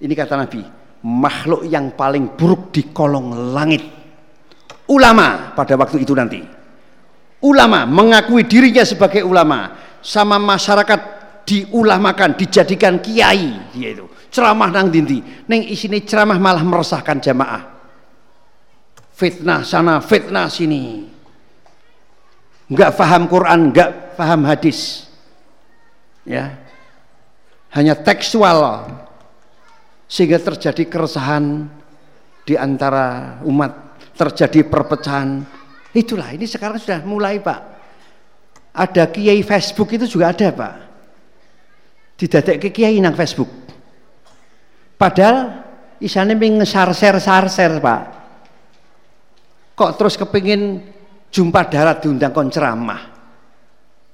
ini kata Nabi makhluk yang paling buruk di kolong langit ulama pada waktu itu nanti ulama mengakui dirinya sebagai ulama sama masyarakat diulamakan, dijadikan kiai dia itu. Ceramah nang dindi. Neng isini ceramah malah meresahkan jamaah. Fitnah sana, fitnah sini. Enggak paham Quran, enggak paham hadis. Ya. Hanya tekstual sehingga terjadi keresahan di antara umat, terjadi perpecahan. Itulah ini sekarang sudah mulai, Pak. Ada kiai Facebook itu juga ada, Pak ke kiai nang Facebook. Padahal isane ping sarser-sarser, Pak. Kok terus kepingin jumpa darat diundang kon ceramah.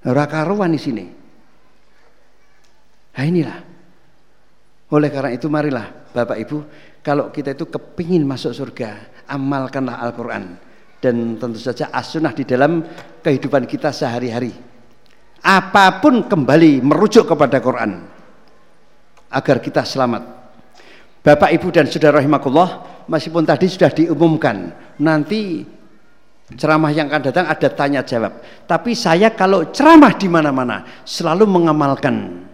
Ora karuan di sini. Nah inilah. Oleh karena itu marilah Bapak Ibu, kalau kita itu kepingin masuk surga, amalkanlah Al-Quran. Dan tentu saja as-sunnah di dalam kehidupan kita sehari-hari apa pun kembali merujuk kepada Quran agar kita selamat. Bapak Ibu dan Saudara rahimakumullah, meskipun tadi sudah diumumkan, nanti ceramah yang akan datang ada tanya jawab. Tapi saya kalau ceramah di mana-mana selalu mengamalkan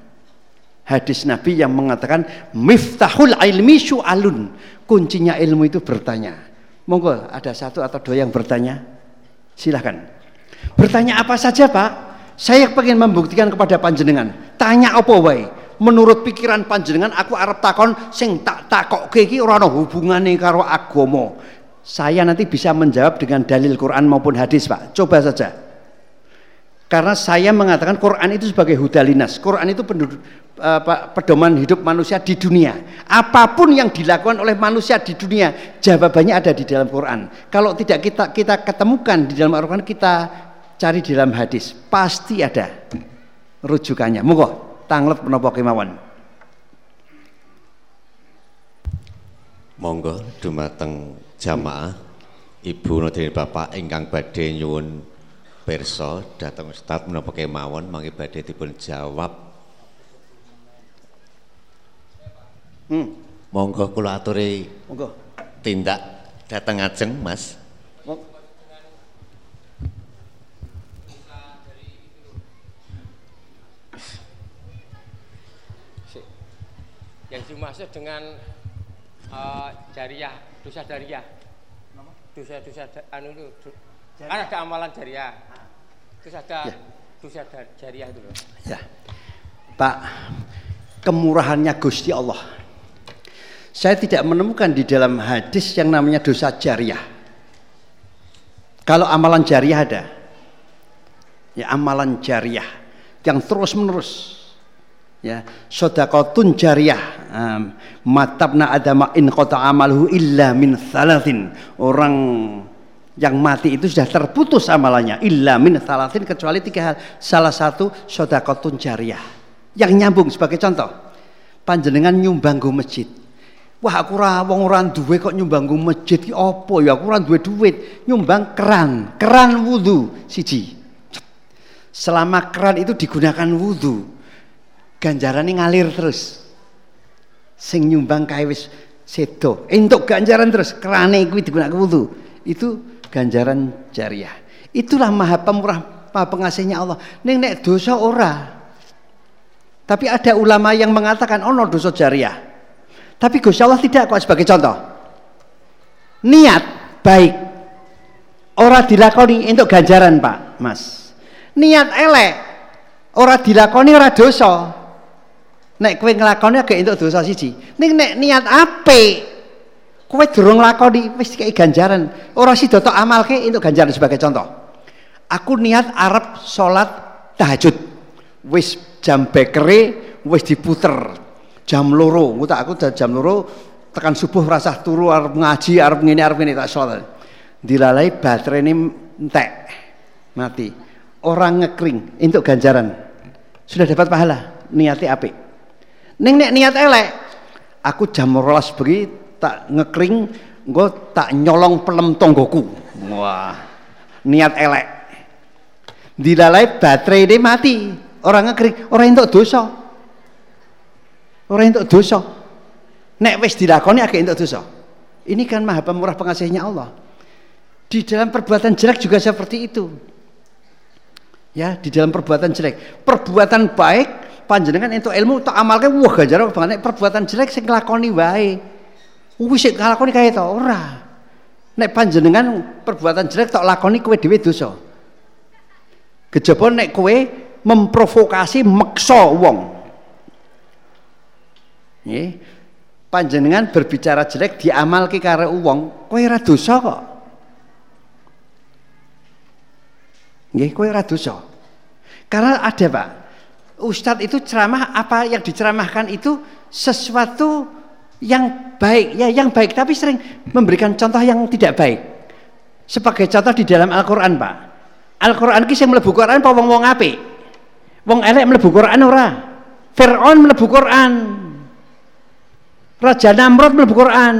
hadis Nabi yang mengatakan miftahul ilmi syu'alun. Kuncinya ilmu itu bertanya. Monggo ada satu atau dua yang bertanya. Silahkan. Bertanya apa saja Pak? Saya pengen membuktikan kepada panjenengan. Tanya apa wae? Menurut pikiran panjenengan aku arep takon sing tak takokke iki ora ana hubungane karo agama. Saya nanti bisa menjawab dengan dalil Quran maupun hadis, Pak. Coba saja. Karena saya mengatakan Quran itu sebagai hudalinas. Quran itu penduduk, uh, pedoman hidup manusia di dunia. Apa pun yang dilakukan oleh manusia di dunia, jawabannya ada di dalam Quran. Kalau tidak kita kita ketemukan di dalam Al-Quran, kita cari di dalam hadis pasti ada rujukannya monggo tanglet menapa kemawon monggo dumateng jamaah Ibu Nodini Bapak ingkang badhe nyuwun pirsa dhateng Ustaz menapa kemawon mangke badhe dipun jawab. Hmm. Monggo kula aturi. Monggo. Tindak dateng ajeng, Mas. yang dimaksud dengan uh, jariah dosa jariah dosa-dosa anu itu kan ada amalan jariah terus ada ya. dosa jariah itu loh. Ya. Pak kemurahannya Gusti Allah. Saya tidak menemukan di dalam hadis yang namanya dosa jariah kalau amalan jariah ada. Ya amalan jariah yang terus menerus ya sodakotun jariyah. Um, matabna adama in kota amaluhu illa min salatin orang yang mati itu sudah terputus amalannya illa min salatin kecuali tiga hal. Salah satu sodakotun jariyah. Yang nyambung sebagai contoh panjenengan nyumbang go masjid. Wah aku ora wong ora duwe kok nyumbang go masjid ki ya? Aku ora duwe duit. Nyumbang keran keran wudu siji. Selama keran itu digunakan wudu ganjaran ini ngalir terus. Sing nyumbang kae wis sedo. Entuk ganjaran terus kerane kuwi digunakan wudu itu ganjaran jariah. Itulah maha pemurah maha pengasihnya Allah. Ning nek dosa ora. Tapi ada ulama yang mengatakan ono dosa jariah. Tapi Gusti Allah tidak kok sebagai contoh. Niat baik. Ora dilakoni untuk ganjaran Pak Mas. Niat elek. Ora dilakoni ora dosa Nek kowe nglakoni agak entuk dosa siji. Ning nek niat apik, kowe durung nglakoni wis kei ganjaran. Ora sida tok amalke entuk ganjaran sebagai contoh. Aku niat arep salat tahajud. Wis jam bekere wis diputer. Jam loro, tak aku jam loro tekan subuh rasah turu arep ngaji, arep ngene arep ngene tak salat. Dilalai baterai ini entek. Mati. Orang ngekring entuk ganjaran. Sudah dapat pahala, niatnya apik. Neng nek niat elek, aku jam rolas beri tak ngekring, gue tak nyolong pelem tonggoku. Wah, niat elek. Dilalai baterai ini mati, orang ngekring, orang itu dosa. Orang itu dosa. Nek wis dilakoni agak itu dosa. Ini kan maha pemurah pengasihnya Allah. Di dalam perbuatan jelek juga seperti itu. Ya, di dalam perbuatan jelek. Perbuatan baik panjenengan itu ilmu tak amalke wah ganjaran banget. Perbuatan jelek sing nglakoni wae. Wis sing nglakoni kae to? Ora. Nek panjenengan perbuatan jelek tak lakoni kowe dhewe dosa. Kejaba nek kowe memprovokasi meksa wong. Nggih. Panjenengan berbicara jelek diamalke karo wong kowe ora dosa kok. Nggih kowe ora dosa. Karena ada Pak Ustadz itu ceramah apa? Yang diceramahkan itu sesuatu yang baik. Ya yang baik tapi sering memberikan contoh yang tidak baik. Sebagai contoh di dalam Al-Quran Pak. Al-Quran kisah melebu Quran apa wong wong api wong elek melebu Quran ora? Fir'aun melebu Quran. Raja Namrud melebu Quran.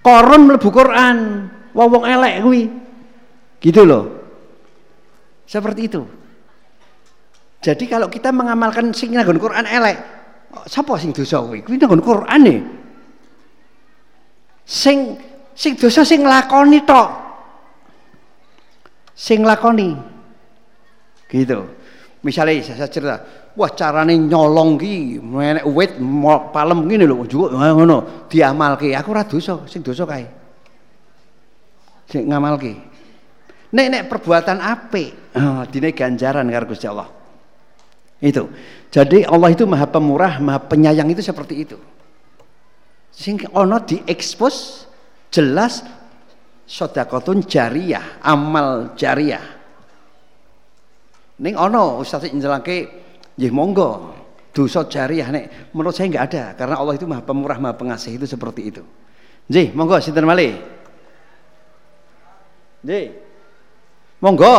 Korun melebu Quran. Wong wong elek gitu loh. Seperti itu jadi kalau kita mengamalkan sing nganggo Quran elek, sapa sing dosa kuwi? Kuwi nganggo Qurane. Sing sing dosa sing nglakoni tok. Sing nglakoni. Gitu. Misalnya saya cerita, wah carane nyolong ki menek wit palem ngene lho juga ngono diamalke. Aku ora dosa, sing dosa kae. Sing ngamalke. Nek nek perbuatan apik, oh, dine ganjaran karo Gusti Allah. Itu. Jadi Allah itu maha pemurah, maha penyayang itu seperti itu. Sing ono diekspos jelas sodakotun jariah, amal jariah. Ning ono Ustaz njelake nggih monggo dosa jariah nek menurut saya enggak ada karena Allah itu maha pemurah, maha pengasih itu seperti itu. Nggih, monggo sinten malih. Nggih. Monggo.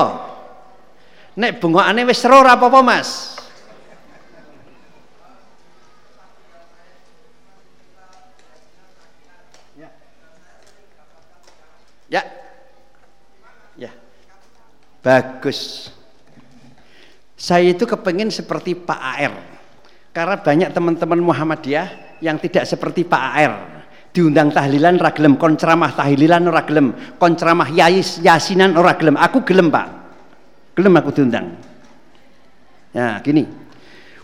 Nek bengokane wis seru apa-apa, Mas. Bagus. Saya itu kepengen seperti Pak AR. Karena banyak teman-teman Muhammadiyah yang tidak seperti Pak AR. Diundang tahlilan ora gelem, kon ceramah tahlilan ora gelem, kon ceramah yais yasinan ora gelem. Aku gelem, Pak. Gelem aku diundang. Ya, gini.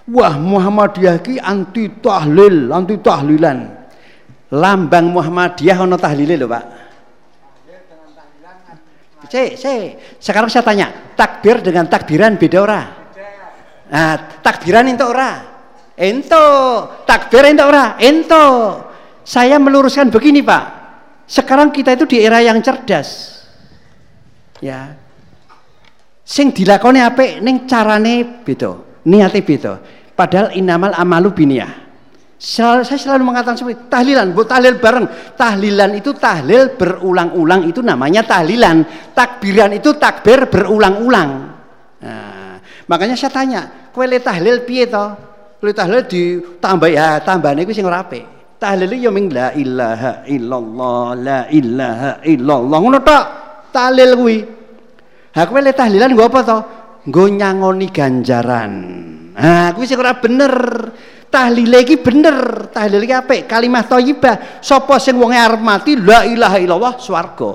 Wah, Muhammadiyah ki anti tahlil, anti tahlilan. Lambang Muhammadiyah ono tahlile lho, Pak. C, C. Sekarang saya tanya, takbir dengan takbiran beda ora? Nah, takbiran itu ora? Ento, takbir ento ora? Ento. Saya meluruskan begini, Pak. Sekarang kita itu di era yang cerdas. Ya. Sing dilakoni apik ning carane beda, niate beda. Padahal inamal amalu biniyah. Saya selalu mengatakan seperti tahlilan, buat tahlil bareng. Tahlilan itu tahlil berulang-ulang itu namanya tahlilan. Takbiran itu takbir berulang-ulang. Nah, makanya saya tanya, kowe le tahlil piye to? Le tahlil ditambah ya, tambahane iku sing ora apik. Tahlil ya ming la ilaha illallah, la ilaha illallah. Ngono. Tahlil kuwi. Ha kowe le tahlilan nggo apa to? Nggo nyangoni ganjaran. Nah, kuwi sing ora bener tahlile iki bener. Tahlil iki apik. Kalimat thayyibah sapa sing wonge arep mati? La ilaha illallah swarga.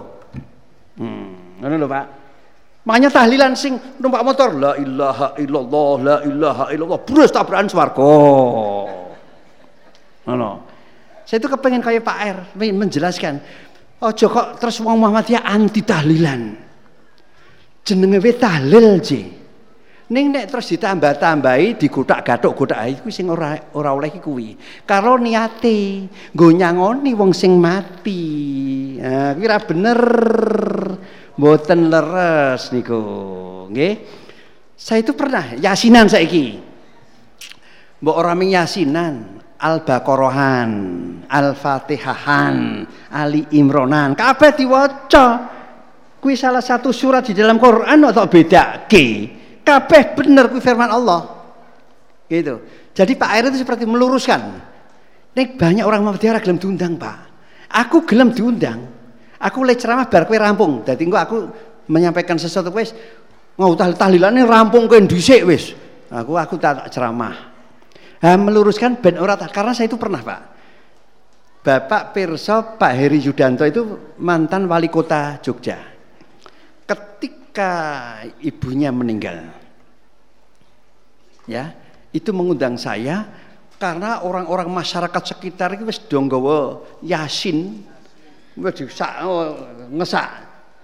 Hmm ngono lho Pak. Makanya tahlilan sing numpak motor la ilaha illallah la ilaha illallah brus tabrakan swarga. Ngono. Saya itu kepengen kayak Pak R menjelaskan ojo kok terus wong Muhammadiyah anti tahlilan. Jenenge tahlil sih Ning nek terus ditambah-tambahi digutak gatuk gutak iku sing ora ora oleh kuwi. Karo niate nggo nyangoni wong sing mati. Nah, kuwi bener. Mboten leres niku. Nggih. Saya itu pernah yasinan saiki. Mbok ora ming yasinan, Al-Baqarahan, Al-Fatihahan, Ali Imronan, kabeh diwaca. Kuwi salah satu surat di dalam Quran atau beda ke? Kabeh bener kuwi firman Allah. Gitu. Jadi Pak Air itu seperti meluruskan. Nek banyak orang Muhammadiyah gelem diundang, Pak. Aku gelem diundang. Aku le ceramah bar kowe rampung. Dadi engko aku menyampaikan sesuatu wis ngau tahlilane rampung kowe dhisik wis. Aku aku tak ceramah. Ha, meluruskan ben ora karena saya itu pernah, Pak. Bapak Pirso Pak Heri Yudanto itu mantan wali kota Jogja. Ketika ibunya meninggal, ya itu mengundang saya karena orang-orang masyarakat sekitar itu wis dong gawa yasin. Wis disak oh, ngesak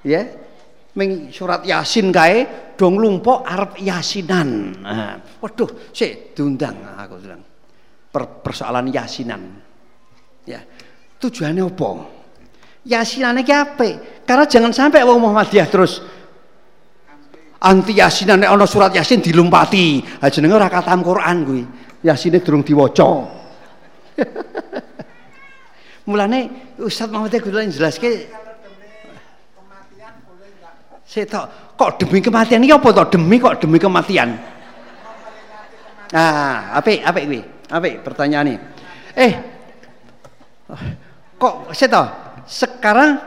ya. Ming surat yasin kae dong lumpo arep yasinan. Nah, waduh sik diundang aku bilang. Per persoalan yasinan. Ya tujuannya apa? Yasinane ki karena jangan sampai wong Muhammadiyah terus anti yasinan nek ana surat yasin dilumpati. Ha jenenge ora katam Quran kuwi. Yasine durung diwaca. Mulane Ustaz Muhammad kudu jelaske Saya kok demi kematian? Ini apa toh demi kok demi kematian? Ah apa apa kuwi. Apa pertanyaan ini. Eh kok saya sekarang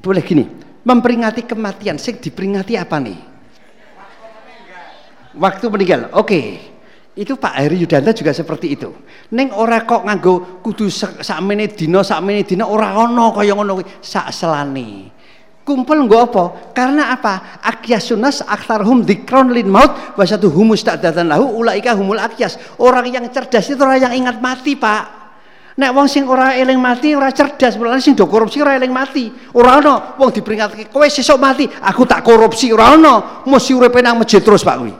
boleh gini memperingati kematian. Sing diperingati apa nih? Waktu meninggal. Oke. Okay. itu Pak Heri Yudanto juga seperti itu. Neng ora kok nganggo kudu sakmene dina sakmene dina ora ana kaya ngono sak selane. Kumpul nggo apa? Karena apa? Akyasunas aktharhum dzikron lin maut wa humus ta'datan lahu ulaika humul akyas. Orang yang cerdas itu orang yang ingat mati Pak Nek wong sing ora eling mati ora cerdas, mulane sing do korupsi ora eling mati. Ora ana wong diperingatke kowe sesuk mati, aku tak korupsi ora ana. Mesti uripe nang masjid terus Pak kuwi.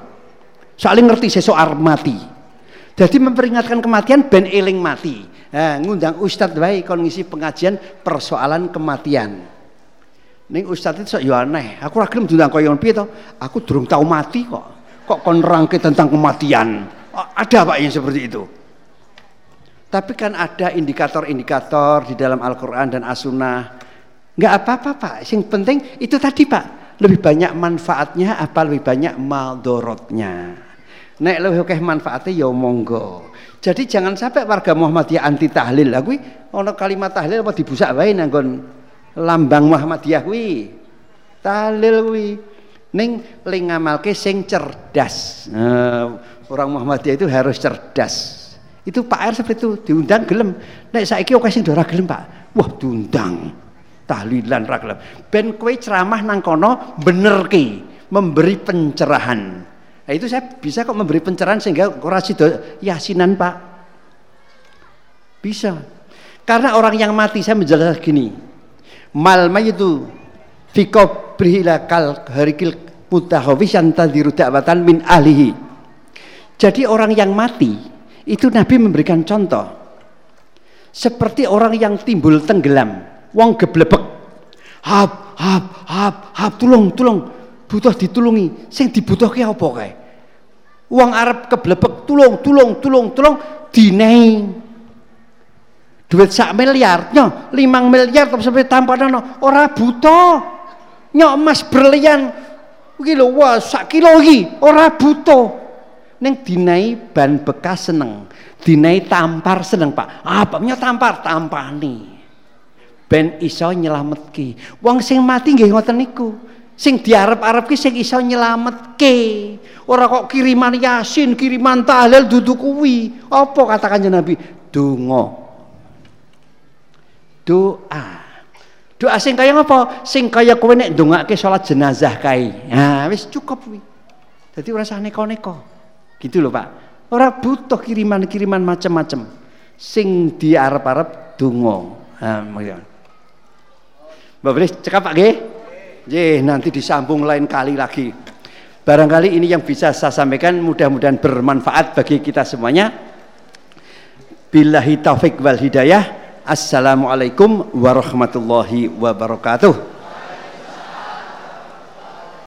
Saling ngerti sesuk arep mati. Jadi memperingatkan kematian ben eling mati. Nah, ngundang ustadz wae kon ngisi pengajian persoalan kematian. Ning ustadz itu ya aneh. Aku ora gelem diundang kaya piye to? Aku durung tahu mati kok. Kok kon nerangke tentang kematian? Ada Pak yang seperti itu. Tapi kan ada indikator-indikator di dalam Al-Quran dan As-Sunnah. Nggak apa-apa Pak, yang penting itu tadi Pak. Lebih banyak manfaatnya apa lebih banyak maldorotnya. Nek lebih oke manfaatnya ya monggo. Jadi jangan sampai warga Muhammadiyah anti tahlil. Aku ono kalimat tahlil apa dibusak wae nanggon lambang Muhammadiyah kuwi. Tahlil kuwi. ning ling ngamalke sing cerdas. Nah, orang Muhammadiyah itu harus cerdas. Itu Pak R seperti itu diundang gelem. Nek saiki oke sing ora gelem, Pak. Wah, diundang. Tahlilan ra gelem. Ben kowe ceramah nang kono benerke, memberi pencerahan. Nah, itu saya bisa kok memberi pencerahan sehingga ora sida yasinan, Pak. Bisa. Karena orang yang mati saya menjelaskan gini. Mal itu fiko brihila kal harikil mutahawis yang tadiru dakwatan min ahlihi. Jadi orang yang mati itu Nabi memberikan contoh seperti orang yang timbul tenggelam, wong geblebek. Hap, hap, hap, hap, tulung, tulung. Butuh ditulungi. Sing dibutuhke apa kae? Wong Arab keblebek, tulung, tulung, tulung, tulung, dinei. Duit sak miliar, nyo, limang miliar tapi sampai tanpa no, ora butuh. Nyok emas berlian, gila wah sak kilo lagi, ora butuh. Neng dinai ban bekas seneng, dinai tampar seneng pak. Apanya tampar? Tampani. Ben iso nyelametke. Wong sing mati nggih ngoten niku. Sing diarep-arep ki sing iso nyelametke. Ora kok kiriman Yasin, kiriman tahlil dudu kuwi. Apa katakan Nabi? Donga. Doa. Doa sing kaya apa? Sing kaya kowe nek ndongake salat jenazah kae. Nah, wis cukup kuwi. Dadi ora usah neko-neko. Gitu loh Pak. Orang butuh kiriman-kiriman macam-macam. Sing di Arab-Arab dungo. Nah, Mbak boleh cekap Pak G? Ye, nanti disambung lain kali lagi. Barangkali ini yang bisa saya sampaikan mudah-mudahan bermanfaat bagi kita semuanya. Billahi taufik wal hidayah. Assalamualaikum warahmatullahi wabarakatuh.